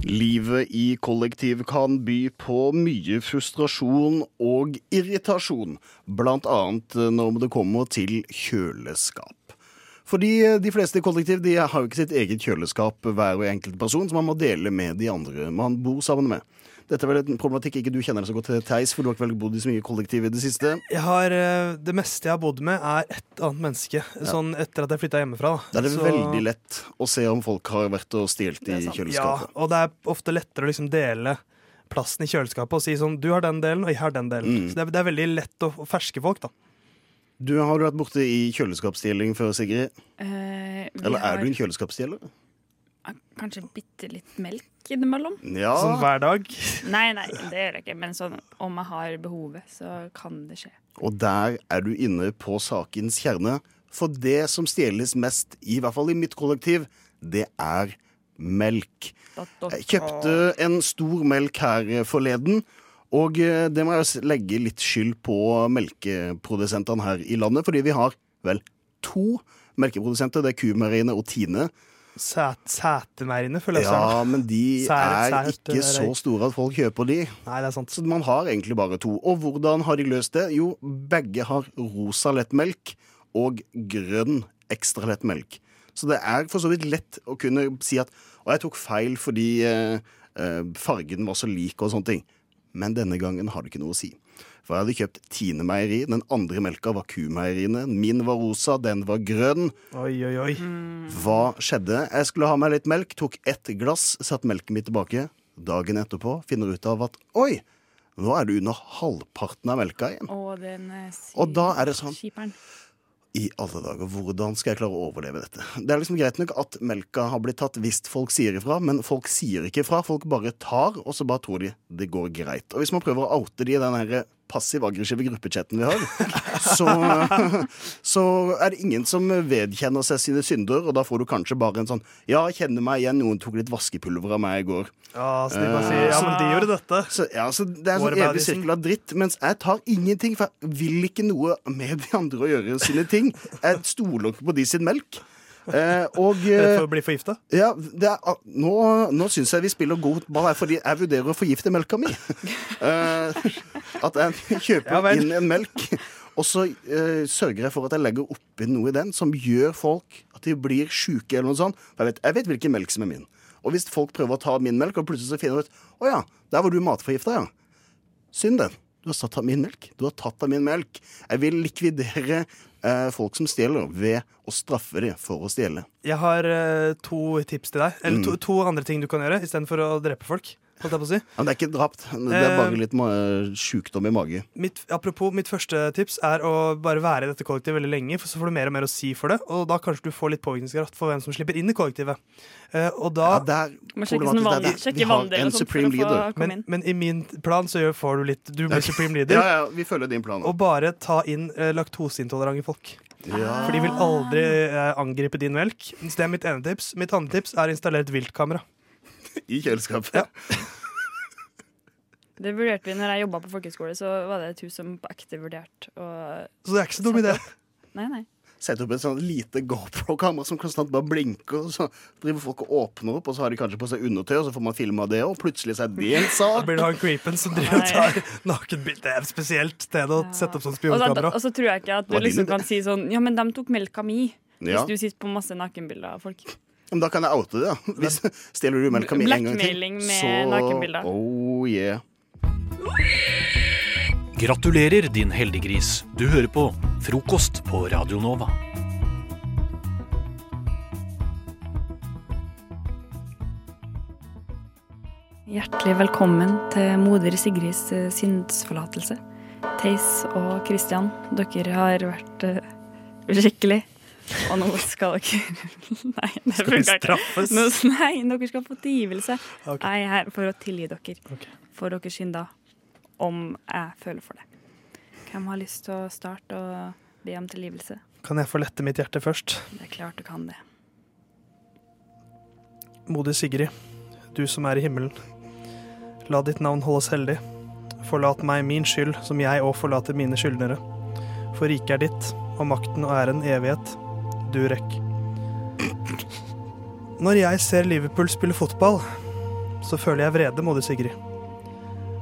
Livet i kollektiv kan by på mye frustrasjon og irritasjon, annet når det kommer til kjøleskap. Fordi de fleste i kollektiv de har jo ikke sitt eget kjøleskap hver og enkelt person, som man må dele med de andre man bor sammen med. Dette er vel en problematikk ikke du kjenner så godt til, Theis, for du har ikke vel bodd i så mye kollektiv i det siste. Jeg har, eh, det meste jeg har bodd med, er et annet menneske. Sånn etter at jeg flytta hjemmefra. Da er det Så- veldig lett å se om folk har vært og stjålet i kjøleskapet. Ja, og det er ofte lettere å liksom dele plassen i kjøleskapet og si sånn Du har den delen, og jeg har den delen. Mm. Så det er, det er veldig lett å, å ferske folk, da. Du Har du vært borte i kjøleskapsstjeling før, Sigrid? Eh, Eller Eller har er du en kjøleskapsstjeler? Kanskje bitte litt melk innimellom? Ja. Sånn hver dag? Nei, nei, det gjør jeg ikke. Men sånn, om jeg har behovet, så kan det skje. Og der er du inne på sakens kjerne. For det som stjeles mest, i hvert fall i mitt kollektiv, det er melk. Jeg kjøpte en stor melk her forleden. Og eh, det må jeg legge litt skyld på melkeprodusentene her i landet. Fordi vi har vel to melkeprodusenter. Det er Kumeieriene og Tine. Sæt, føler jeg. Ja, men de [laughs] Sær- er sært, ikke så store at folk kjøper de. Nei, det er sant. Så man har egentlig bare to. Og hvordan har de løst det? Jo, begge har rosa lettmelk og grønn ekstra lettmelk. Så det er for så vidt lett å kunne si at Og jeg tok feil fordi eh, eh, fargen var så lik og sånne ting. Men denne gangen har det ikke noe å si. For jeg hadde kjøpt Tine meieri. Den andre melka var Kumeieriene. Min var rosa, den var grønn. Oi, oi, oi. Hva skjedde? Jeg skulle ha meg litt melk, tok ett glass, satt melken min tilbake. Dagen etterpå finner ut av at oi, nå er du under halvparten av melka igjen. Å, den er sy- Og da er det sånn skiperen. I alle dager, hvordan skal jeg klare å overleve dette? Det er liksom greit nok at melka har blitt tatt hvis folk sier ifra, men folk sier ikke ifra. Folk bare tar, og så bare tror de det går greit. Og hvis man prøver å oute de i den her passiv-aggressive gruppechatten vi har, [laughs] så, så er det ingen som vedkjenner seg sine synder, og da får du kanskje bare en sånn Ja, kjenner meg igjen, noen tok litt vaskepulver av meg i går. Ja, så de bare sier ja, men de gjorde dette. Så, ja, så Det er en sånn evig sirkel av dritt. Mens jeg tar ingenting, for jeg vil ikke noe med de andre å gjøre sine ting. Jeg stoler ikke på de sin melk. Eh, og [laughs] for å bli forgifta? Ja, det er, ah, nå nå syns jeg vi spiller god ball her, fordi jeg vurderer å forgifte melka mi. [laughs] Eh, at jeg kjøper inn en melk, og så eh, sørger jeg for at jeg legger oppi noe i den som gjør folk at de blir sjuke eller noe sånt. Jeg vet, jeg vet hvilken melk som er min. Og hvis folk prøver å ta min melk, og plutselig så finner de ut Å ja, der var du matforgifta, ja. Synd den. Du har tatt av min melk. Du har tatt av min melk. Jeg vil likvidere eh, folk som stjeler, ved å straffe dem for å stjele. Jeg har eh, to tips til deg. Eller to, Mm. to andre ting du kan gjøre istedenfor å drepe folk. Holdt jeg på å si. Men det er ikke drapt. Det er bare Eh, litt ma sjukdom i magen. Mitt, apropos, mitt første tips er å bare være i dette kollektivet veldig lenge, for så får du mer og mer å si for det, og da kanskje du får litt påvirkningskraft for hvem som slipper inn i kollektivet. Eh, og da ja, det er problematisk. vandel og vi har en supreme leader. men, men i min plan så får du litt Du blir supreme leader. Ja, ja, vi følger din plan. Og bare ta inn eh, laktoseintolerante folk. Ja. For de vil aldri eh, angripe din melk. Så det er mitt ene tips. Mitt andre tips er å installere et viltkamera. I kjøleskapet. [laughs] Det vurderte vi når jeg jobba på folkehøyskole, så var det et hus som på ekte vurderte å Så det er ikke så dum idé. Nei, nei. Sette opp et sånn lite GoPro-kamera som konstant bare blinker. Og så driver folk og åpner opp, og så har de kanskje på seg undertøy, og så får man filma det, og plutselig så er det en Da sak. blir det han creepen som driver og tar nakenbilde. Det er et spesielt sted å sette opp sånn Og så, spionkamera. og så tror jeg ikke at du liksom kan si sånn Ja, men de tok melka mi. Hvis Ja. du sitter på masse nakenbilder av folk. Men da kan jeg oute det, da. Hvis [laughs] stjeler du melka mi en gang til, så nakenbilder. Oh yeah. Gratulerer, din heldiggris. Du hører på Frokost på Radio Nova. Hjertelig velkommen til moder Sigrids eh, syndsforlatelse. Theis og Kristian, dere har vært uh, uskikkelig. Og nå skal dere [laughs] Nei, det Skal funker ikke. straffes? Nå, nei, dere skal få tilgivelse. Okay. Jeg er her for å tilgi dere. For deres synder. Om jeg føler for det. Hvem har lyst til å starte og be om tilgivelse? Kan jeg få lette mitt hjerte først? Det er klart du kan det. Moder Sigrid, du som er i himmelen. La ditt navn holdes hellig. Forlat meg min skyld, som jeg òg forlater mine skyldnere. For riket er ditt, og makten og æren evighet. Du rekk. Når jeg ser Liverpool spille fotball, så føler jeg vrede, moder Sigrid.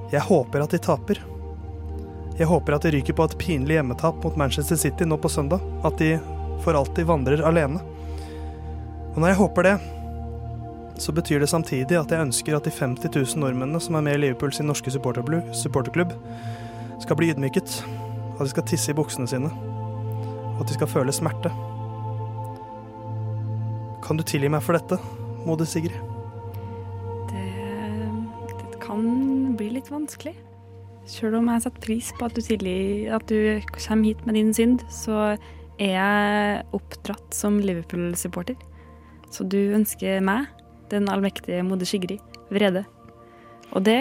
Jeg håper at de taper. Jeg håper at de ryker på et pinlig hjemmetap mot Manchester City nå på søndag. At de for alltid vandrer alene. Og når jeg håper det, så betyr det samtidig at jeg ønsker at de 50 000 nordmennene som er med i Liverpool sin norske supporterklubb, skal bli ydmyket. At de skal tisse i buksene sine. Og at de skal føle smerte. Kan du tilgi meg for dette, moder Sigrid? Det, det kan bli litt vanskelig. Selv om jeg setter pris på at du, du kommer hit med din synd, så er jeg oppdratt som Liverpool-supporter. Så du ønsker meg, den allmektige moder Sigrid, vrede. Og det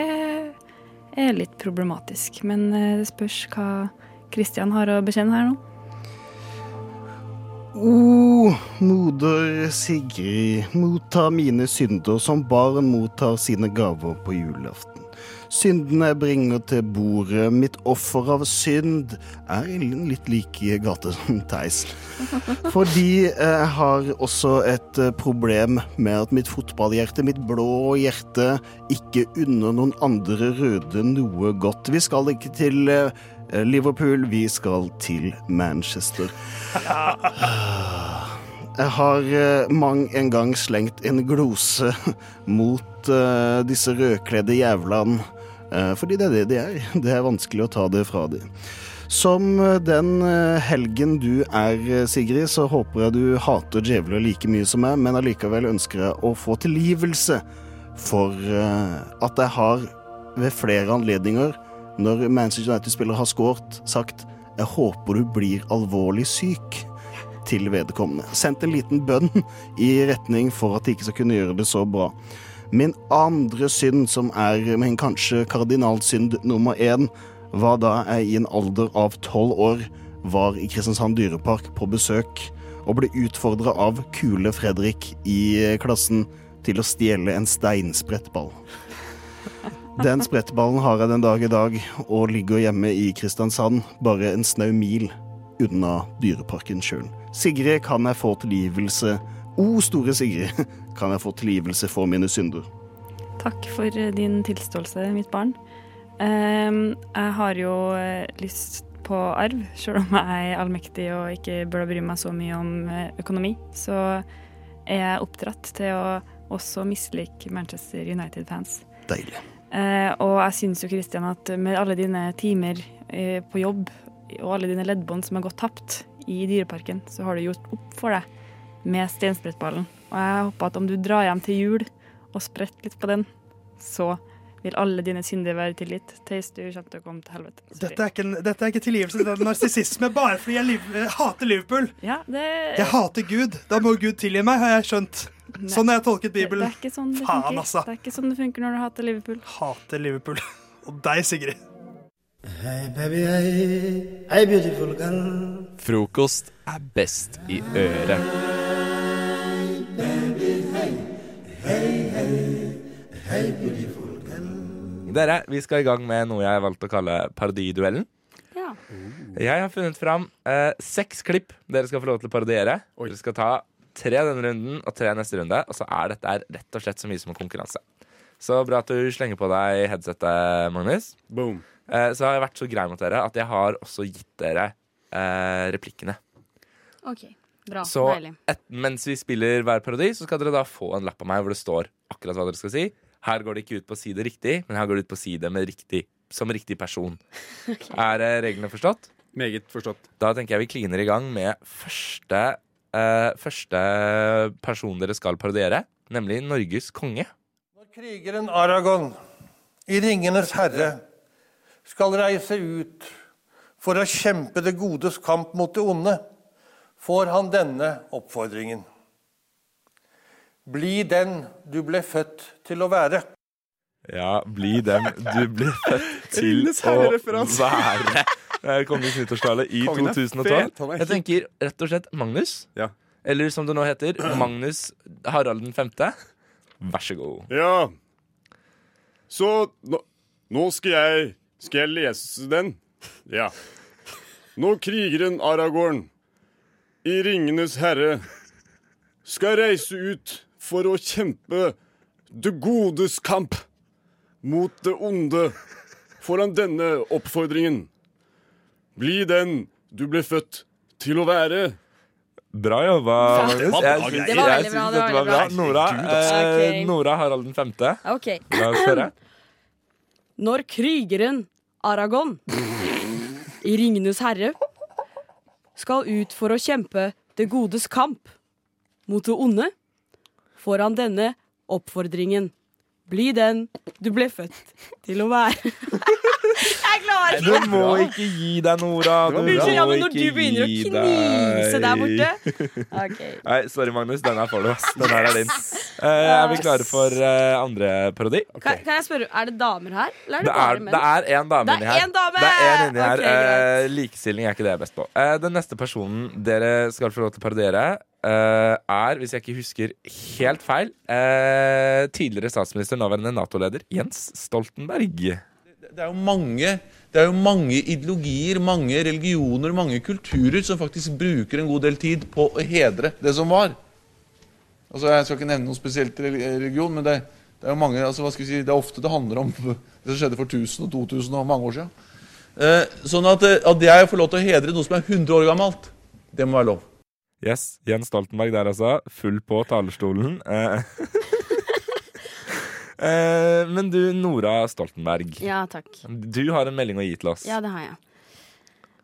er litt problematisk. Men eh, det spørs hva Kristian har å bekjenne her nå. O moder Sigrid, motta mine synder som barn mottar sine gaver på julaften. Syndene jeg bringer til bordet, mitt offer av synd, er litt lik i gate som Theis. [laughs] Fordi jeg har også et eh, problem med at mitt fotballhjerte, mitt blå hjerte, ikke unner noen andre røde noe godt. Vi skal ikke til eh, Liverpool, vi skal til Manchester. Jeg har eh, mang en gang slengt en glose mot eh, disse rødkledde jævlene. Eh, fordi det er det de er. Det er vanskelig å ta det fra dem. Som eh, den eh, helgen du er, eh, Sigrid, så håper jeg du hater djevler like mye som meg, men allikevel ønsker jeg å få tilgivelse for eh, at jeg har ved flere anledninger, når Manchester United-spillere har skåret, sagt 'jeg håper du blir alvorlig syk' til vedkommende. Sendt en liten bønn i retning for at de ikke skal kunne gjøre det så bra. Min andre synd, som er min kanskje kardinalsynd nummer én, var da jeg i en alder av tolv år var i Kristiansand dyrepark på besøk og ble utfordra av kule Fredrik i klassen til å stjele en steinsprettball. Den sprettballen har jeg den dag i dag og ligger hjemme i Kristiansand, bare en snau mil unna dyreparken sjøl. Sigrid, kan jeg få tilgivelse? O store Sigrid, kan jeg få tilgivelse for mine synder? Takk for eh, din tilståelse, mitt barn. Ehm, jeg har jo eh, lyst på arv, selv om jeg er allmektig og ikke burde bry meg så mye om eh, økonomi. Så er jeg oppdratt til å også mislike Manchester United-fans. Deilig. Eh, og jeg syns jo, Kristian, at med alle dine timer eh, på jobb og alle dine leddbånd som har gått tapt i Dyreparken, så har du gjort opp for deg med steinsprettballen. Og jeg håper at om du drar hjem til jul og spretter litt på den, så vil alle dine synder være tilgitt. Theis, du kommer til å komme til helvete. Dette er ikke, dette er ikke tilgivelse, det er narsissisme bare fordi jeg, jeg hater Liverpool. Ja, det, Jeg hater Gud. Da må Gud tilgi meg, har jeg skjønt. Sånn har jeg tolket det, det Bibelen. er ikke sånn det Faen, funker. altså. Det er ikke sånn det funker når du hater Liverpool. Hater Liverpool. [laughs] Og deg, Sigrid. Hey baby, hey, hey beautiful girl. Frokost er best i øret. Dere, vi skal i gang med noe jeg har valgt å kalle parodiduellen. Ja. Jeg har funnet fram eh, seks klipp dere skal få lov til å parodiere. Dere skal ta tre denne runden og tre neste runde. Og så er dette rett og slett så mye som en konkurranse. Så bra at du slenger på deg headsetet, Magnus. Eh, så har jeg vært så grei mot dere at jeg har også gitt dere eh, replikkene. OK. Bra. Så Deilig. et, mens vi spiller hver parodi, så skal dere da få en lapp av meg hvor det står akkurat hva dere skal si. Her går det ikke ut på å si det riktig, men her går det ut på å si det med riktig, som riktig person. [laughs] Er eh, reglene forstått? Meget forstått. Da tenker jeg vi kliner i gang med første, eh, første person dere skal parodiere, nemlig Norges konge. Når Krigeren Aragon i Ringenes herre skal reise ut for å kjempe det godes kamp mot det onde, får han denne oppfordringen. Bli den du ble født til å være. Ja, bli den du ble født [laughs] til å være. Eh, Kongens nyttårstale i Kongen er 2012. fet, han er Jeg tenker rett og slett Magnus. Eller som det nå heter, Magnus Harald 5. Vær så god. Ja. Så nå, nå skal jeg Skal jeg lese den? Ja. Når krigeren Aragorn i Ringenes herre skal reise ut for å kjempe det godes kamp mot det onde, får han denne oppfordringen. Bli den du ble født til å være. Bra jobba, Magnus. Jeg, Det var veldig jeg bra, syns dette var bra. Nora, altså. eh, Nora Harald 5. OK. La oss høre. [clears throat] Når krigeren Aragon i Ringenes herre skal ut for å kjempe det godes kamp mot det onde, får han denne oppfordringen. Bli den du ble født til å være. [laughs] Jeg klarer Du må ikke gi deg, Nora. Du Unnskyld, ja, men når du begynner å knise der deg. borte. [laughs] okay. Nei, sorry, Magnus. Den her får du. ass. Den her er din. Eh, er vi klare for eh, andre parodi? Kan, kan jeg spørre, Er det damer her? Eller er det, Det bare er, menn? det er en dame inni er her. dame! Det er en inni her. Okay. Eh, likestilling er ikke det jeg er best på. Eh, den neste personen dere skal få lov til å parodiere, Uh, er, hvis jeg ikke husker helt feil, uh, tidligere statsminister, nåværende Nato-leder Jens Stoltenberg. Det er mange det er jo mange ideologier, mange religioner, mange kulturer som faktisk bruker en god del tid på å hedre det som var. Altså, Jeg skal ikke nevne noe spesielt religion, men det, det er jo mange, altså, hva skal vi si, det er ofte det handler om [laughs] det som skjedde for 1000 og 2000 og mange år siden. Eh, sånn at, eh, at jeg får lov til å hedre noe som er 100 år gammelt, det må være lov. Yes, Jens Stoltenberg der altså. Full på talerstolen. Eh, [laughs] eh, men du, Nora Stoltenberg. Ja, takk. Du har en melding å gi til oss. Ja, det har jeg.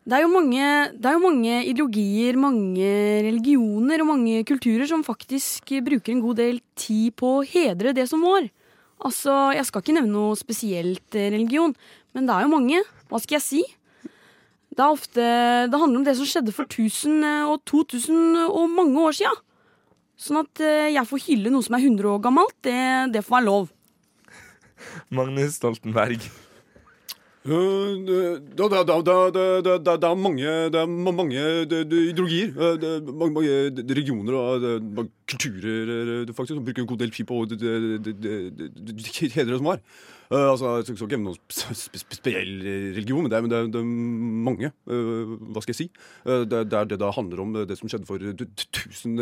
Det er, mange, det er jo mange ideologier, mange religioner og mange kulturer som faktisk bruker en god del tid på å hedre det som var. Altså, Jeg skal ikke nevne noe spesielt religion, men det er jo mange. Hva skal jeg si? Det er ofte, det handler om det som skjedde for 1000 og 2000 og mange år sia. Sånn at eh, jeg får hylle noe som er 100 år gammelt, det, det får være lov. Magnus Stoltenberg. Eh, eh, det er mange ideologier. Eh, det er Mange regioner og kulturer faktisk, som bruker en god del tid på hedre som har. Altså, Jeg skal ikke noen spesiell religion, men det er, men det er, mange. Hva skal jeg si? Det, er det det handler om, det som skjedde for tusen,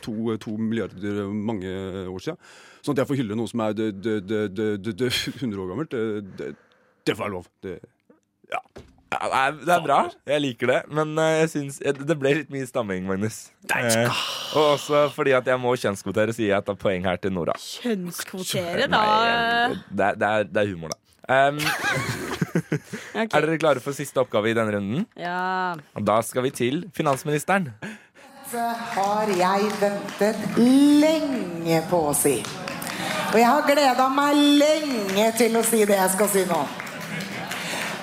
to, to milliarder mange år siden. Sånn at jeg får hylle noe som er 100 år gammelt. Det, det, det får jeg lov. Det, Ja, det er, det er bra. Jeg liker det. Men eh, jeg synes, det ble litt mye stamming, Magnus. Eh, og også fordi at jeg må kjønnskvotere, sier jeg et av poeng her til Nora. Kjønnskvotere, da. Nei, eh, det, er, det, er, det er humor, da. Um, [laughs] Er dere klare for siste oppgave i denne runden? Ja. Og Da skal vi til finansministeren. har jeg ventet lenge på å si. Og jeg har gleda meg lenge til å si det jeg skal si nå.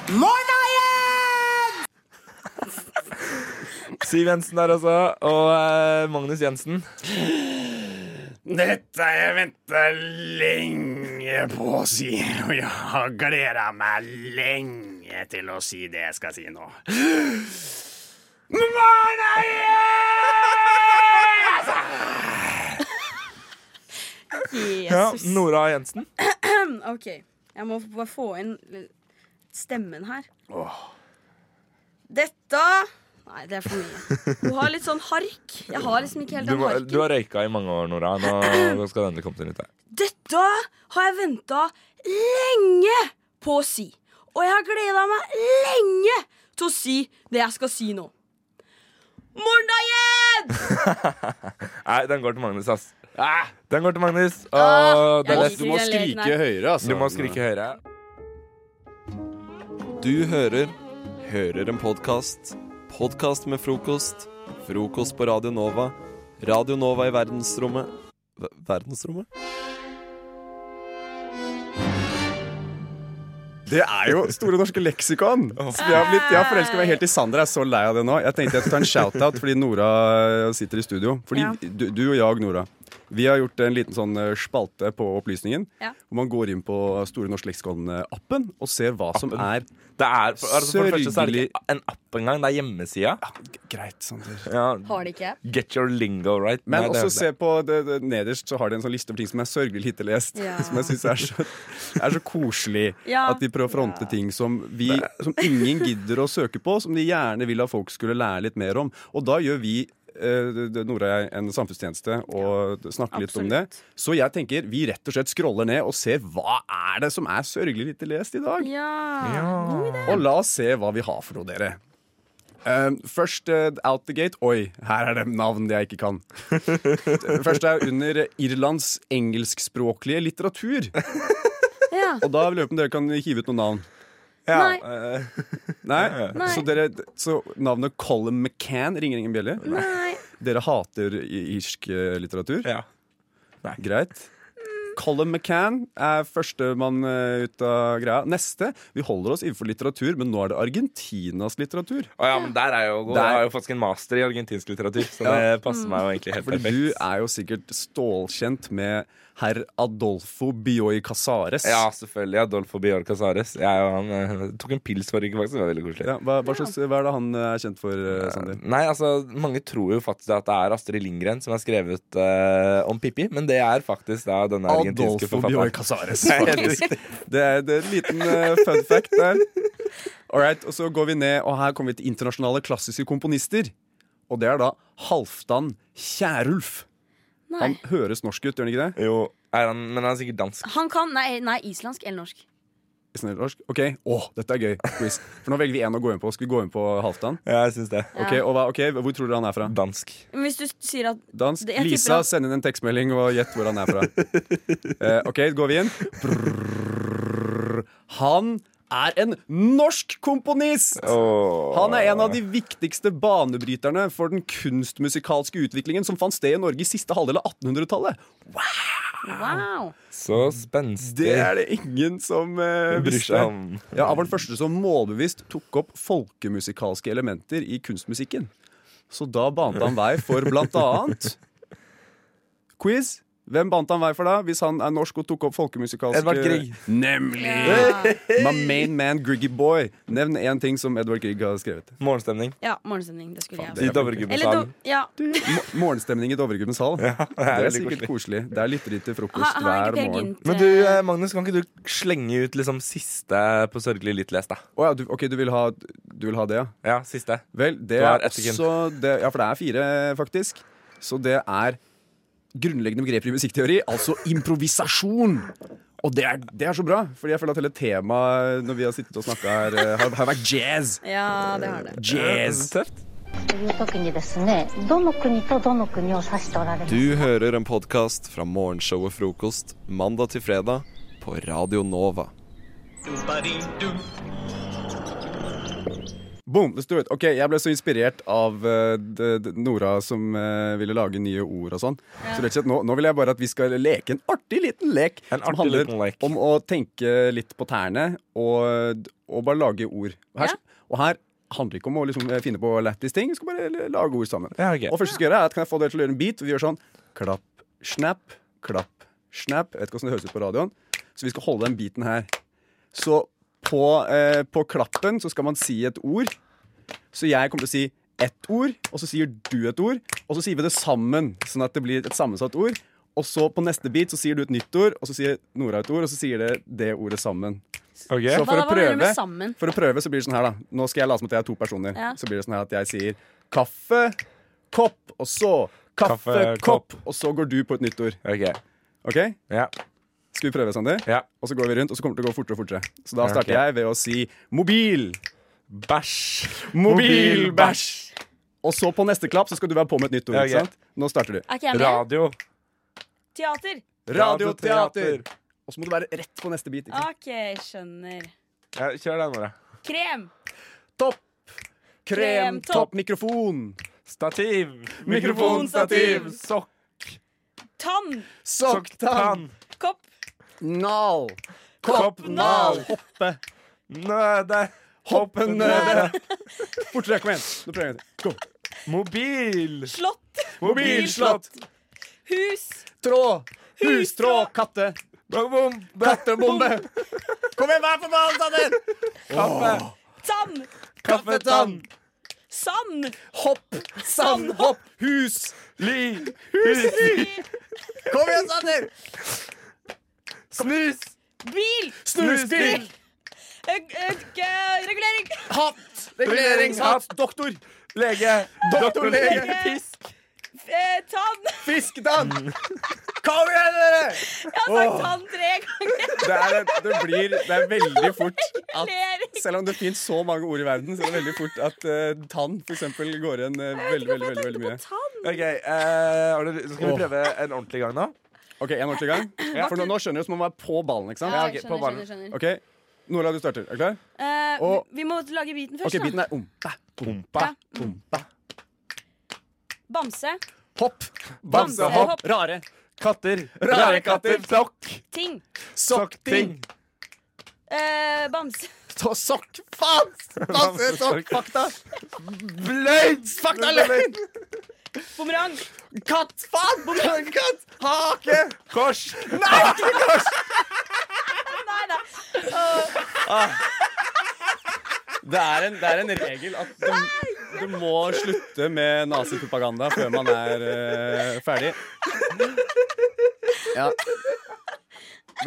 Morna igjen! [laughs] Siv Jensen der også, og eh, Magnus Jensen. Dette har jeg venta lenge på å si, og jeg har gleda meg lenge til å si det jeg skal si nå. Morna Ja, Jesus. Nora Jensen. OK. Jeg må bare få inn stemmen her. Dette Nei, det er for mye. Hun har litt sånn hark. Jeg har liksom ikke helt Du, den må, harken. du har røyka i mange år, Nora. Nå, nå [clears throat] skal det endelig komme til nytte. Dette har jeg venta lenge på å si. Og jeg har gleda meg lenge til å si det jeg skal si nå. Morna igjen! [laughs] Nei, den går til Magnus, ass. Den går til Magnus. Og Ah, det er lett. Du må skrike høyere, altså. Du må skrike høyere. Du hører Hører en podkast. Podkast med frokost. Frokost på Radio Nova. Radio Nova i verdensrommet Ver- Verdensrommet? Det er jo Store norske leksikon! Så jeg har, blitt, jeg har forelska meg helt i Sander. Jeg er så lei av det nå. Jeg tenkte jeg skulle ta en shout-out fordi Nora sitter i studio. Fordi Ja. du, du og jeg, Nora, vi har gjort en liten sånn eh, spalte på Opplysningen. Ja. Hvor man går inn på Store norske leksikon-appen og ser hva som er Det er, for, altså, for det første så er det ikke en app engang, det er hjemmesida. Greit, Sander. Ja, Har de ikke? get your lingo right. Men Nei, også se på det, det, nederst så har de en sånn liste over ting som er sørgelig lite lest. Ja. Som jeg syns er, så- er så koselig. Ja. At de prøver å fronte ting som, vi, som ingen gidder å søke på, som de gjerne vil at folk skulle lære litt mer om. Og da gjør vi Nora og jeg en samfunnstjeneste og snakker litt om det. Så jeg tenker vi rett og slett scroller ned og ser hva er det som er sørgelig lite lest i dag. Ja. Ja. Og la oss se hva vi har for noe, dere. Uh, først uh, out the gate. Oi, her er det navn jeg ikke kan. [laughs] Først er under Irlands engelskspråklige litteratur. Ja. Og da lurer jeg på om dere kan hive ut noen navn. Nei. [laughs] Nei? Nei. Så, dere, så navnet Colin McCann ringer ingen bjelle? Nei. Dere hater irsk eh, litteratur? Ja. Greit. Colin McCann er førstemann eh, ut av greia. Neste. Vi holder oss innenfor litteratur, men nå er det Argentinas litteratur. Å ja, men der er jo god. Der- Jeg har jo faktisk en master i argentinsk litteratur, så Ja. det passer meg jo egentlig helt perfekt. du er jo sikkert stålkjent med herr Adolfo Bioy Casares. Ja, selvfølgelig. Adolfo Bioy Casares. Jeg og han eh, tok en pils forrige uke, faktisk. Det var veldig koselig. Ja, hva, hva, slags, hva er det han eh, er kjent for, eh, Sander? Nei, altså, Mange tror jo faktisk at det er Astrid Lindgren som har skrevet uh, om Pippi, men det er faktisk da denne argentinske Adolfo Bioy forfatteren. Casares, [laughs] Nei, helt faktisk. Det er, det er en liten uh, fun fact der. Alright, og så går vi ned, og her kommer vi til internasjonale klassiske komponister. Og det er da Halvdan Kjærulf. Nei. Han høres norsk ut, gjør han ikke det? Jo, er han, men han er sikkert dansk. Han kan Nei, nei islandsk eller norsk. Snill norsk? Ok, Åh, dette er gøy. Quiz. For nå velger vi én å gå inn på. Skal vi gå inn på Halvdan? Ja, jeg synes det. Ok, og hva, ok, Hvor tror dere han er fra? Dansk. Men hvis du sier at Dansk. Det- jeg tipper Lisa, han- send inn en tekstmelding og gjett hvor han er fra. [laughs] Eh, ok, går vi inn? Brrr. Han er en norsk komponist! Han er en av de viktigste banebryterne for den kunstmusikalske utviklingen som fant sted i Norge i siste halvdel av 1800-tallet. Wow. Så spenstig. Det er det ingen som uh, Bryr visste. seg om. Ja, Han var den første som målbevisst tok opp folkemusikalske elementer i kunstmusikken. Så da bante han vei for blant annet [laughs] Quiz. Hvem bandt han vei for da, hvis han er norsk og tok opp folkemusikalsk Edvard Grieg. Nemlig! Ja. My main man, Griggy Boy. Nevn én ting som Edvard Grieg har skrevet. Morgenstemning. Ja, morgenstemning. Det skulle jeg I Dovregubbens hall. Ja. Morgenstemning i Dovregubbens hal. [laughs] det er, sikkert koselig. Der lytter de til frokost Ha- hver morgen. Men du, eh, Magnus, kan ikke du slenge ut liksom siste på Sørgelig litt lest, da? Oh, ja, du, ok, du vil, ha, du vil ha det, ja? Ja, siste. Vel, det er også det, Ja, for det er fire, faktisk. Så det er grunnleggende begreper i musikkteori, altså improvisasjon. Og det er, det er, så bra, Fordi jeg føler at hele temaet når vi har sittet og snakka her, eh, har, har, vært jazz. Ja, det har det. Jazz. Tøft. Du hører en podkast fra morgenshow og Frokost mandag til fredag på Radio Nova. Boom, let's do it. Ok, Jeg ble så inspirert av uh, de, de Nora som uh, ville lage nye ord og sånn. Ja. Så rett og slett nå, nå vil jeg bare at vi skal leke en artig liten lek. En som artig handler liten lek. om å tenke litt på tærne og, og bare lage ord. Og her, og her handler det ikke om å liksom finne på lættis ting. Vi skal bare lage ord sammen. Og første vi skal gjøre er at Kan jeg få dere til å gjøre en beat? Vi gjør sånn klapp, snap, klapp, snap. Jeg vet ikke hvordan det høres ut på radioen. Så vi skal holde den beaten her. Så på, eh, på klappen så skal man si et ord. Så jeg kommer til å si ett ord, og så sier du et ord. Og så sier vi det sammen, sånn at det blir et sammensatt ord. Og så på neste bit så sier du et nytt ord, og så sier Nora et ord, og så sier det det ordet sammen. Så for da, å prøve, sammen? for å prøve så blir det sånn her, da. Nå skal jeg late som at jeg er to personer. Ja. Så blir det sånn her at jeg sier kaffe, kopp, og så kaffe, Kaffe, kopp. Og så går du på et nytt ord. Ok? Ja. Skal vi prøve, Sander? Ja. Og så går vi rundt, og så kommer det til å gå fortere og fortere. Så da Ja, starter ok. jeg ved å si mobil. Bæsj. Mobil, bæsj. Og så på neste klapp så skal du være på med et nytt ord. Ja, okay. sant? Nå starter du. Okay? Radio. Teater. Radioteater. Og så må du være rett på neste bit. OK, skjønner. Ja, kjør den, Nora. Krem. Topp. Krem, Krem, topp. topp, mikrofon. Stativ. Mikrofonstativ. Sokk. Tann. Sokktann. Kopp. Nal. Koppnal. Hoppe. Nøde. Hoppenøde. Fortere, kom igjen. Nå prøver jeg. til. Mobil. Slott. Mobilslott. Hus. Tråd. Hustråd. Katte. Kattebombe. Kom igjen, vær ballen, Sander! Kaffe. Tann. Kaffetann. Sand. Hopp. Sandhopp. Hus. Li. Hus. Kom igjen, Sander! Snus. Bil. Snusbil. Eh, regulering. Hatt. Reguleringshatt. Doktor. Lege. Doktorlege. Fisk. Eh, tann. Fisketann. Kom igjen, dere! Jeg har sagt tann tre ganger. Det, er, det blir Det er veldig fort at selv om det finnes så mange ord i verden, så er det veldig fort at uh, tann for eksempel går igjen uh, veldig, veldig, veldig, veldig mye. Ok, uh, skal vi prøve en ordentlig gang nå. Ok, En ordentlig gang? [clears throat] For nå, nå skjønner du, så må man være på ballen. ikke sant? Ja, ok, på ballen. skjønner, skjønner. Ok, Nora, du starter. Er du klar? Eh, Og- vi, vi må lage biten først, Ok, Biten er ompa, ompa, ompa. Bamse. Hopp. Bamse, Bamsehopp. hopp. Rare. Katter. Rare katter. Sokk. Ting. Sokkting. Eh, bamse. Så sokk. Faen! Bamse, sokk, fakta. Løgn! Fakta, løgn! Bumerang. Katt. Faen! Bumerang, katt. Hake. Kors. Nei, ikke kors! Nei da. Åh, Ah. Det er, en, det er en regel at du, du må slutte med nazipropaganda før man er uh, ferdig. Ja.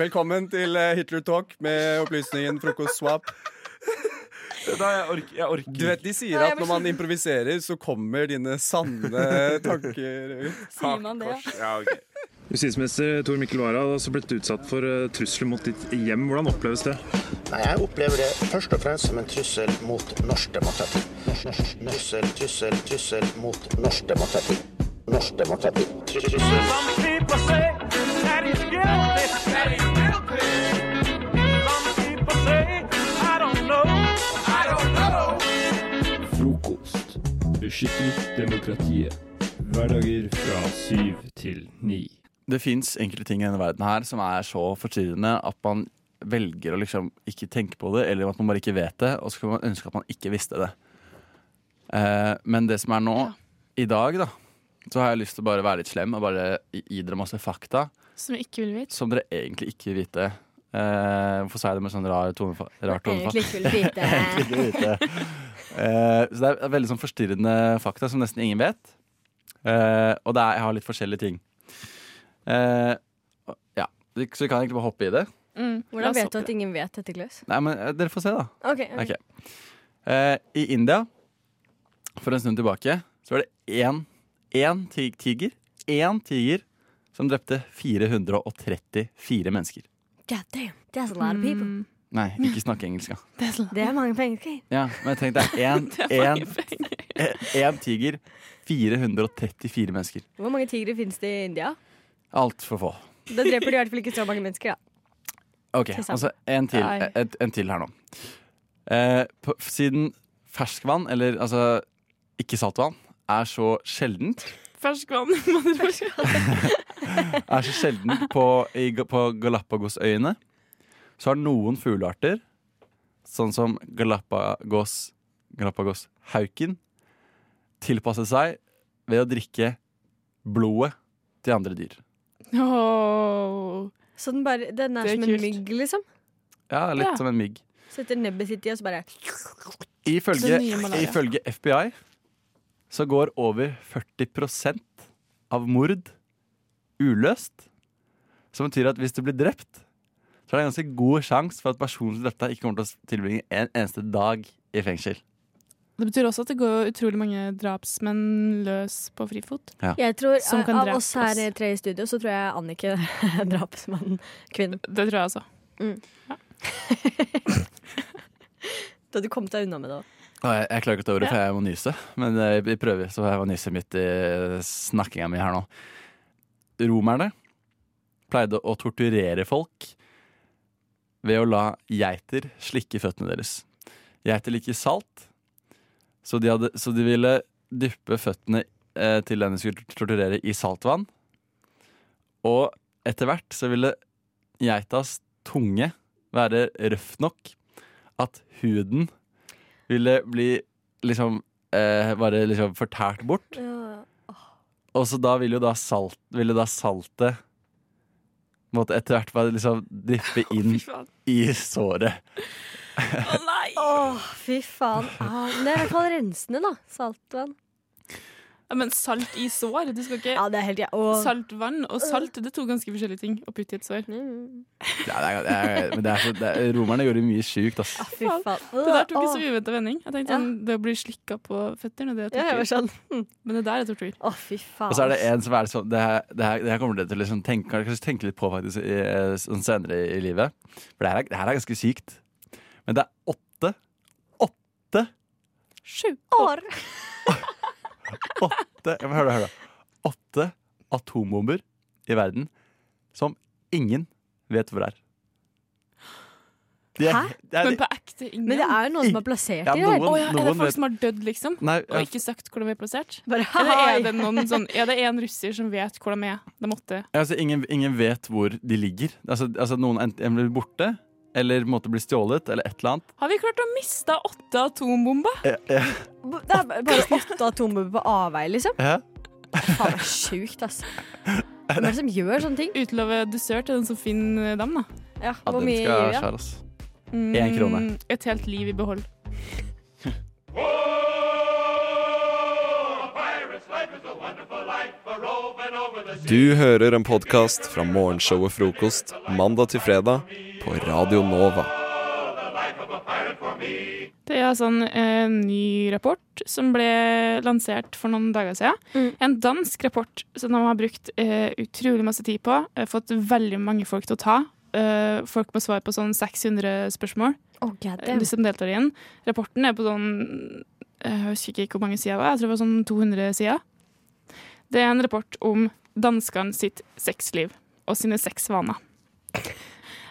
Velkommen til eh, Hitler Talk med opplysningen Frokost Swap. Da, jeg, orker, jeg orker. Du vet, De sier at når man improviserer, så kommer dine sanne [laughs] tanker ut. Sier man det, ja? Ja, ok. Justisminister Tor Mikkel Wara har også blitt utsatt for eh, trusler mot ditt hjem. Hvordan oppleves det? Nei, Jeg opplever det først og fremst som en trussel mot norsk demokrati. Trussel, trussel, trussel mot norsk demokrati. Norsk demokrati. Trussel. Beskytter demokratiet. Hverdager fra syv til ni. Det fins enkelte ting i denne verden her som er så forstyrrende at man velger å liksom ikke tenke på det, eller at man bare ikke vet det, og så kan man ønske at man ikke visste det. Eh, men det som er nå, i dag, da, så har jeg lyst til å bare være litt slem og bare gi dere masse fakta Som ikke vil vite. som dere egentlig ikke vil vite. Eh, hvorfor sa jeg det med sånn rar tonefall? rart tonefall? [laughs] Egentlig ikke vil vite. [laughs] Eh, så det er veldig sånn forstyrrende fakta som nesten ingen vet. Uh, og det er, jeg har litt forskjellige ting. Uh, ja, så vi kan egentlig bare hoppe i det. Mm. Hvordan vet du at ingen vet dette, Klaus? Nei, men dere får se, da. Ok, okay. Eh, I India, for en stund tilbake, så var det én, én tiger. Én tiger som drepte 434 mennesker. God damn, that's a lot of people. Nei, ikke snakke engelsk, ja. Det er mange penger. engelsk ja men tenk deg én er [laughs] tiger, 434 mennesker. Hvor mange tigre finnes det i India? Altfor få. Da dreper de i hvert fall ikke så mange mennesker. da. Ok, Til sammen. altså en til, Nei. en, en til her nå. Eh, på, siden ferskvann, eller altså ikke saltvann, er så sjeldent Ferskvann. motherfucker. [laughs] er så sjelden på, i, på Galapagosøyene, så har noen fuglearter, sånn som Galapagos, Galapagoshauken, tilpasset seg ved å drikke blodet til andre dyr. Oh. Så den, bare, den er, er som en mygg, liksom? Ja, litt Ja. som en mygg. Setter nebbet sitt i, og så bare Ifølge, så ifølge FBI så går over 40% av mord uløst. Som betyr at hvis du blir drept, så er det en ganske god sjanse for at personen som drepte deg, ikke kommer til å tilbringe en eneste dag i fengsel. Det betyr også at det går utrolig mange drapsmenn løs på frifot. Ja. Jeg tror, Som kan Av oss her i tre i studio, så tror jeg Annike [laughs] er drapsmannen. Kvinnen. Det tror jeg også. Mm. [laughs] da du kom deg unna med det òg. Jeg, jeg klarer ikke å ta ordet, for jeg må nyse. Men eh, vi prøver, så jeg må nyse midt i snakkinga mi her nå. Romerne pleide å torturere folk ved å la geiter slikke føttene deres. Geiter liker salt, så de, hadde, så de ville dyppe føttene eh, til den de skulle torturere, i saltvann. Og etter hvert så ville geitas tunge være røff nok at huden ville bli liksom eh, bare liksom fortært bort. Og så da ville jo da, salt, ville da saltet måtte etter hvert bare liksom dryppe inn i såret. Å nei fy faen. Ah, det er i hvert fall rensende, da. Saltvann. Ja, men salt i sår? Du skal ikke Ja, det er helt, ja. og- Saltvann og salt det er to ganske forskjellige ting å putte i et sår. Ja, det er, det er, men det er så, det er, romerne gjorde mye sjukt, ass. Fy faen. Det der tok en så uventa vending. Jeg tenkte sånn, Det å bli slikka på føttene, det er tortur. sånn, Men det der er tortur. Å, fy faen. Og så er det en som er sånn Det her, det her, det her kommer dere til å liksom tenke, tenke litt på faktisk i, eh, sånn senere i, livet. For det her, er, det her er ganske sykt. Men det er åtte Åtte Sju år! Åtte, hør da, hør da. Åtte atombomber i verden som ingen vet hvor er. De er- Hæ? det er- Men på ekte ingen. Men det er jo noen som har plassert Ja, de der. noen- Å ja, er det folk vet- som har dødd, liksom? Nei, og ikke sagt hvor de er plassert? Bare, Eller er det, noen sånn, er det en russer som vet hvor de er? De måtte Ja, Altså, ingen, ingen vet hvor de ligger. Altså, altså Noen enten blir borte, eller måtte bli stjålet, eller et eller annet. Har vi klart å miste åtte atombomber? Ja, ja. Det er bare åtte atombomber på avveie, liksom. Ja. Faen, det er sjukt, altså. Hvem er det som gjør sånne ting? Utlove dessert til den som finner dem, da. Ja, Hvor mye gir vi? da? Én krone. Mm, Et helt liv i behold. [laughs] Du hører en podkast fra morgenshowet Frokost mandag til fredag på Radio Nova. Det er altså en eh, ny rapport som ble lansert for noen dager siden. En dansk rapport som de har brukt eh, utrolig masse tid på. Eh, fått veldig mange folk til å ta. Eh, folk må svare på sånn 600 spørsmål. Oh, God de som deltar i den. Rapporten er på sånn eh, Jeg husker ikke hvor mange sider det var. Jeg tror det var sånn 200 sider. Det er en rapport om danskene sitt sexliv og sine sexvaner.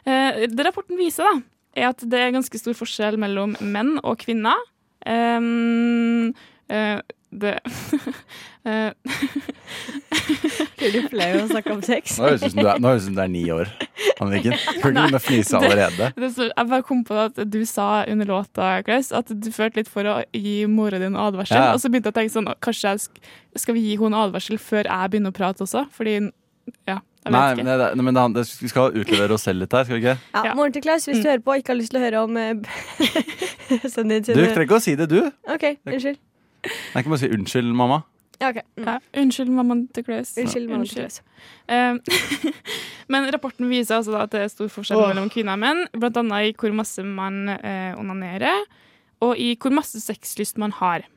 Eh, det rapporten viser, da, er at det er ganske stor forskjell mellom menn og kvinner. Um, eh, det [laughs] eh, [laughs] Blir du flau av å snakke om sex? Nå høres det ut som du er- du ni år. Anniken. Kan ikke begynne å fnise allerede. Det, det, jeg bare kom på at du sa under låta, Klaus, at du følte litt for å gi mora di en advarsel. Ja. Og så begynte jeg å tenke sånn, kanskje jeg sk skal vi gi henne en advarsel før jeg begynner å prate også? Fordi, ja, vet Nei, ikke. men, det, vi skal utlevere oss selv litt her, skal vi ikke? Ja, Moren til Klaus, hvis du hører på og ikke har lyst til å høre om eh, [laughs] sønnen din Du trenger ikke å si det, du. OK, unnskyld. Jeg kan bare si unnskyld, mamma. Ja, ok. Mm. Ja, unnskyld, mamma til Klaus. Unnskyld, mamma til Klaus. Eh, [laughs] men rapporten viser altså da at det er stor forskjell oh. mellom kvinner og menn, blant annet i hvor masse man eh, onanerer, og i hvor masse sexlyst man har.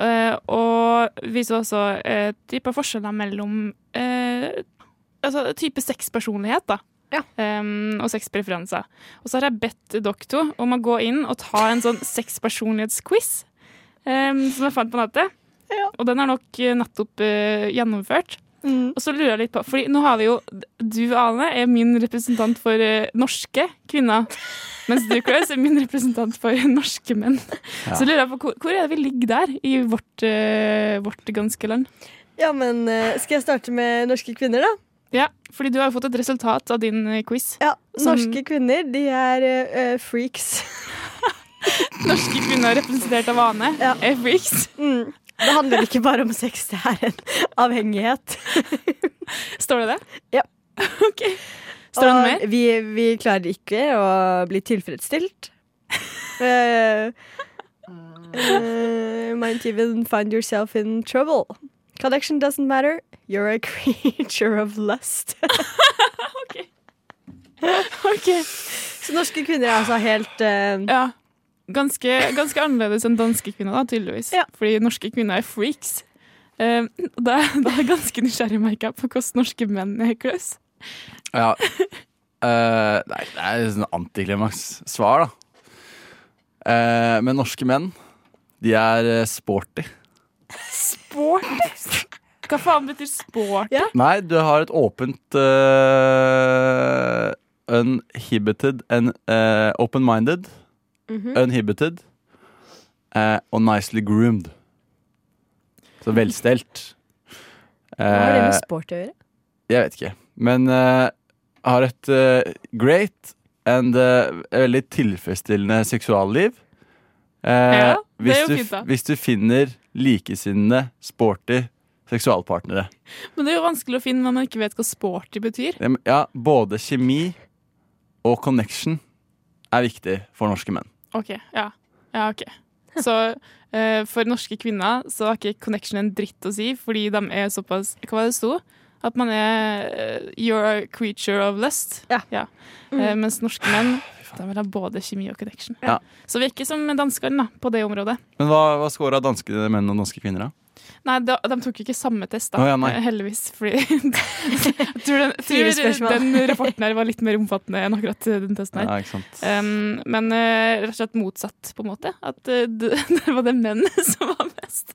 Eh, og viser også eh, typer forskjeller mellom eh, altså type sexpersonlighet, da. Um, og sexpreferanser. Og så har jeg bedt dere to om å gå inn og ta en sånn [laughs] sexpersonlighetsquiz um, som jeg fant på nettet. Og den er nok eh, nettopp uh, gjennomført. Og så lurer jeg litt på Fordi nå har vi jo Du, Ane, er min representant for uh, norske kvinner. Mens du, Klaus, er min representant for norske menn. Ja. Så lurer jeg på hvor, hvor er det vi ligger der i vårt, uh, vårt ganske land? Ja, men skal jeg starte med norske kvinner, da? Ja, fordi du har jo fått et resultat av din quiz. Ja, Som- Norske kvinner, de er freaks. [laughs] [laughs] Norske kvinner representert av Ane Ja. FX. Mm. Det handler ikke bare om sex, det er en avhengighet. [laughs] Står det det? Ja. [laughs] ok. Står det noe mer? Vi, vi klarer ikke å bli tilfredsstilt. uh, eh, might even find yourself in trouble. Connection doesn't matter. You're a creature of lust. ok. Så norske kvinner er altså helt uh, Ja. Ganske, ganske annerledes enn danske kvinner, da, tydeligvis. Fordi norske kvinner er freaks. Uh, da, [laughs] da er jeg ganske nysgjerrig, merka på hvordan norske menn er, Klaus. Ja. Uh, nei, det er et sånn antiklimaks svar, da. Uh, men norske menn, de er eh, sporty. Sporty? Hva faen betyr sporty? Nei, du har et åpent Uninhibited and eh, open-minded. Mhm. Uninhibited eh, og nicely groomed. Så velstelt. Hva har det med Eh, sport å gjøre? jeg vet ikke. Men eh, har et uh, great and uh, veldig tilfredsstillende seksualliv. Eh, Ja, det er hvis, jo du, fint, da. hvis du finner likesinnede, sporty seksualpartnere. Men det er jo vanskelig å finne når man ikke vet hva sporty betyr. Ja, både kjemi og connection er viktig for norske menn. OK. Ja, ja ok. Så [laughs] eh, for norske kvinner så har ikke connection en dritt å si, fordi de er såpass Hva var det det sto? At man er eh, You're a creature of lust. Ja. Ja. Eh, mens norske menn de vil ha både kjemi og connection. Ja. Så vi er ikke som danskene da, på det området. Men hva, hva scora danske menn og norske kvinner, da? Nei, de, de tok ikke samme test, da. Oh, ja, eh, heldigvis. Fordi [laughs] jeg tror, den, tror den rapporten her var litt mer omfattende enn akkurat eh, den testen her. Ja, ikke sant. Um, men uh, rett og slett motsatt, på en måte. At uh, det, det var det menn [laughs] som var mest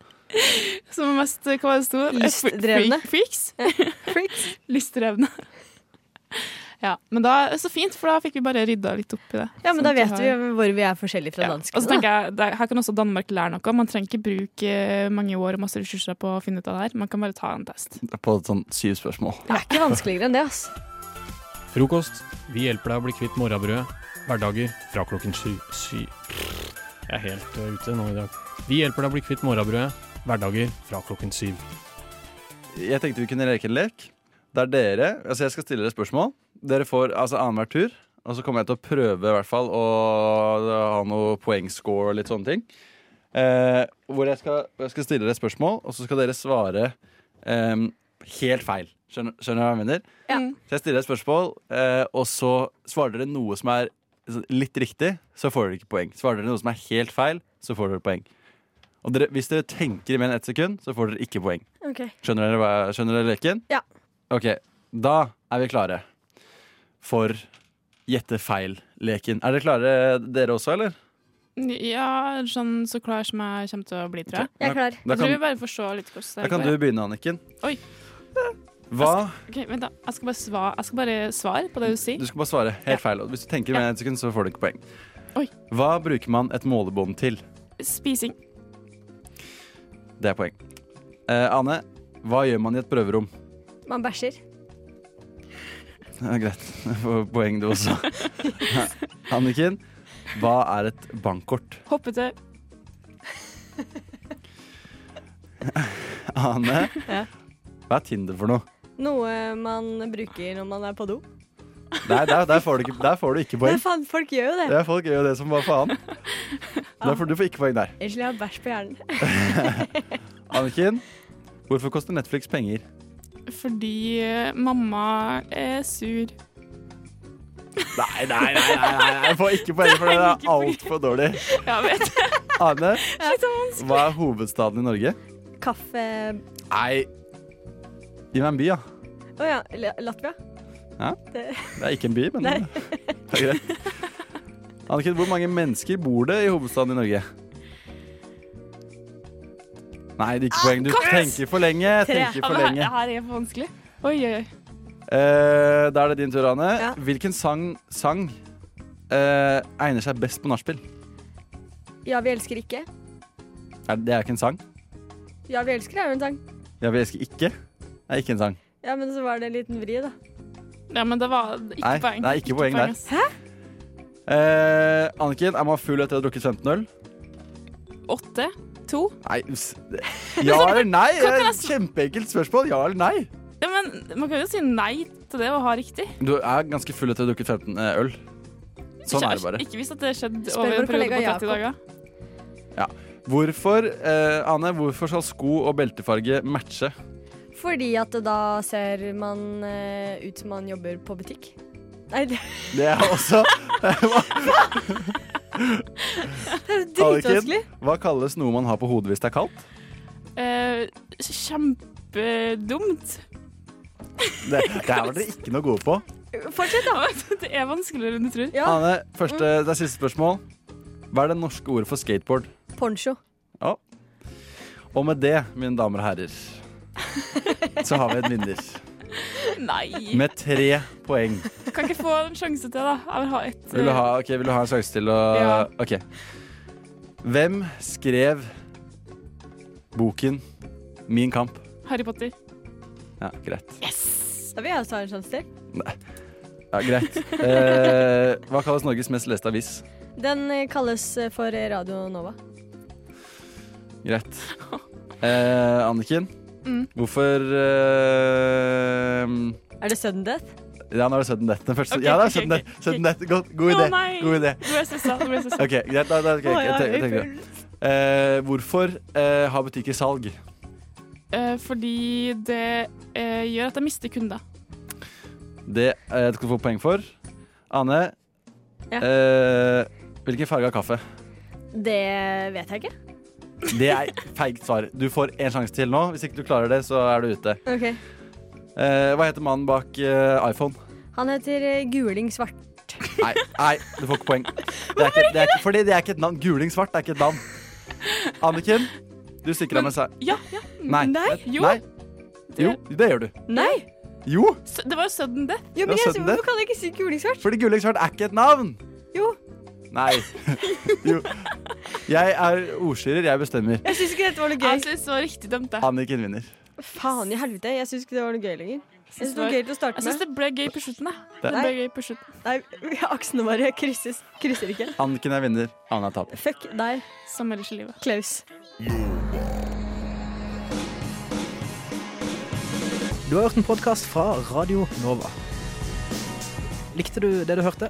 Som var mest Hva var det sto? Lystdrevne. Freaks. [laughs] Freaks? Lystdrevne. Ja, men da er så fint, for da fikk vi bare rydda litt opp i det. Ja, men Sånn da vet vet har- vi hvor vi er forskjellige fra ja. danskene. Og så tenker jeg, det, Her kan også Danmark lære noe. Man trenger ikke bruke eh, mange år og masse ressurser på å finne ut av det her. Man kan bare ta en test. På sånn syv spørsmål. Det er ikke vanskeligere enn det, ass. Frokost. Vi hjelper deg å bli kvitt morrabrødet. Hverdager fra klokken sju. Sy. Jeg er helt øh, ute nå i dag. Vi hjelper deg å bli kvitt morrabrødet. Hverdager fra klokken syv. Jeg tenkte vi kunne leke en lek. Der dere Altså, jeg skal stille dere spørsmål. Dere får altså annenhver tur. Og så kommer jeg til å prøve i hvert fall å ha noe poengscore og litt sånne ting. Eh, hvor jeg skal, jeg skal stille dere spørsmål, og så skal dere svare eh, helt feil. Skjønner, skjønner du hva jeg mener? Så jeg stiller et spørsmål, eh, og så svarer dere noe som er litt riktig, så får dere ikke poeng. Svarer dere noe som er helt feil, så får dere poeng. Og dere, hvis dere tenker i mer enn ett sekund, så får dere ikke poeng. Okay. Skjønner dere, hva, skjønner dere leken? Ja. Ok, da er vi klare for gjette feil-leken. Er dere klare dere også, eller? Ja, sånn så klar som jeg kommer til å bli, tror jeg. Jeg er klar. Da- da Jeg tror kan- vi bare får se litt hvordan Da kan går. du begynne, Anniken. Oi. Hva? Ok, vent da. Jeg skal bare, sva jeg skal bare svare på det du sier. Du skal bare svare helt feil. og Hvis du tenker med mer et sekund, så får du ikke poeng. Oi. Hva bruker man et målebånd til? Spising. Det er poeng. Eh, Ane, hva gjør man i et prøverom? Man bæsjer. Ja, greit. [laughs] Jeg får poeng, du også. [laughs] Anniken, hva er et bankkort? Hoppetau. [laughs] Ane, Ja. hva er Tinder for noe? Noe man bruker når man er på do. Nei, der, der, får, du ikke, der får du ikke Men poeng. faen, folk gjør jo det. Ja, folk gjør jo det som bare faen. Derfor, du får ikke poeng der. Unnskyld, jeg har bæsj på hjernen. Anniken, hvorfor koster Netflix penger? Fordi eh, mamma er sur. Nei, nei, nei, nei, nei, jeg får ikke poeng for det. Det er [laughs] altfor dårlig. Ja, vet. Ane, [laughs] hva er hovedstaden i Norge? Kaffe Nei Gi meg en by, ja. Å ja. Latvia? ja. Det... Det er ikke en by, men det er greit. [laughs] Anniken, hvor mange mennesker bor det i hovedstaden i Norge? Nei, det er ikke poeng. Du tenker for lenge. Tenker for lenge. Det her er for vanskelig. Oi, oi, oi. Eh, da er det din tur, Ane. Hvilken sang, sang eh, egner seg best på nachspiel? Ja, vi elsker ikke. Er, det er ikke en sang. Ja, vi elsker er jo en sang. Ja, vi elsker ikke. Er ikke en sang. Ja, men så var det en liten vri, da. Ja, men det var ikke Nei, poeng. det er ikke poeng der. Hæ? Eh, Anniken, er man full etter å ha drukket 15 øl? Åtte? To? Nei, [laughs] ja eller nei? Det er et Kjempeenkelt spørsmål. Ja eller nei? Ja, men man kan jo si nei til det å ha riktig. Du er ganske full etter å ha drukket 15 øl. Sånn er det bare. Ikke hvis at det skjedde over en periode på 30 dager. Ja. Hvorfor, eh, Ane, hvorfor skal sko og beltefarge matche? Fordi at da ser man eh, ut som man jobber på butikk. Nei, det, Det er også [laughs] [laughs] det er dritvanskelig. Hva kalles noe man har på hodet hvis det er kaldt? Eh, kjempedumt. Det, det er dere ikke noe gode på. Fortsett, da. [laughs] Det er vanskeligere enn du tror. Ane, første, det er siste spørsmål. Hva er det norske ordet for skateboard? Poncho. Ja. Og med det, mine damer og herrer, så har vi en vinner. [laughs] Nei. Med tre poeng. Kan ikke få en sjanse til, da. Jeg vil ha ett. Vil du ha, ok, vil du ha en sjanse til å Ja. OK. Hvem skrev boken Min kamp? eh, Harry Potter. Ja, greit. Da vil jeg også ha en sjanse til. Ja, greit. Eh, hva kalles Norges mest leste avis? Den eh, kalles eh, for Radio Nova. Greit. Eh, Anniken, Mm. hvorfor uh, Er det sudden death? Ja, nå er det sudden death. Den første. okay, ja, det er sudden okay, death. Sudden death. God, god idé. God idé. Du er stressa. Nå ble stressa. Ok, greit. Da, da, ok, Å, ja, jeg tenker- jeg jeg. Eh, hvorfor uh, har butikker salg? Uh, fordi det eh, gjør at jeg mister kunder. Det uh, skal du få poeng for. Ane, Ja. eh, hvilken farge har kaffe? Det vet jeg ikke. Det er feigt svar. Du får én sjanse til nå. Hvis ikke du klarer det, så er du ute. Okay. Eh, hva heter mannen bak eh, iPhone? Han heter eh, Guling Svart. Nei, nei, du får ikke poeng. [laughs] Det er ikke, det er ikke, fordi det er ikke et navn. Guling svart er ikke et navn. Anniken, du stikker av med seg. Ja, ja. Nei. Nei. Jo. Nei. Jo, det gjør du. Nei! Jo, S- Det var jo sudden death. Jo, men Ja, jeg, sudden death. Hvorfor kan jeg ikke si Guling Svart? fordi Guling svart er ikke et navn. Jo. Nei. Jo. Jeg er ordstyrer, jeg bestemmer. Jeg syns ikke dette var noe gøy. Jeg synes det var riktig dømt, det. Anniken vinner. Faen i helvete, jeg syns ikke det var noe gøy lenger. Jeg synes det var gøy til å starte Jeg syns med. det ble gøy på slutten, jeg. Det- ble gøy på slutten. Nei, [laughs] aksene våre krysses, krysser ikke. Anniken er vinner, Anne er taper. Fuck deg. Som ellers i livet. Klaus. Du har hørt en podkast fra Radio Nova. Likte du det du hørte?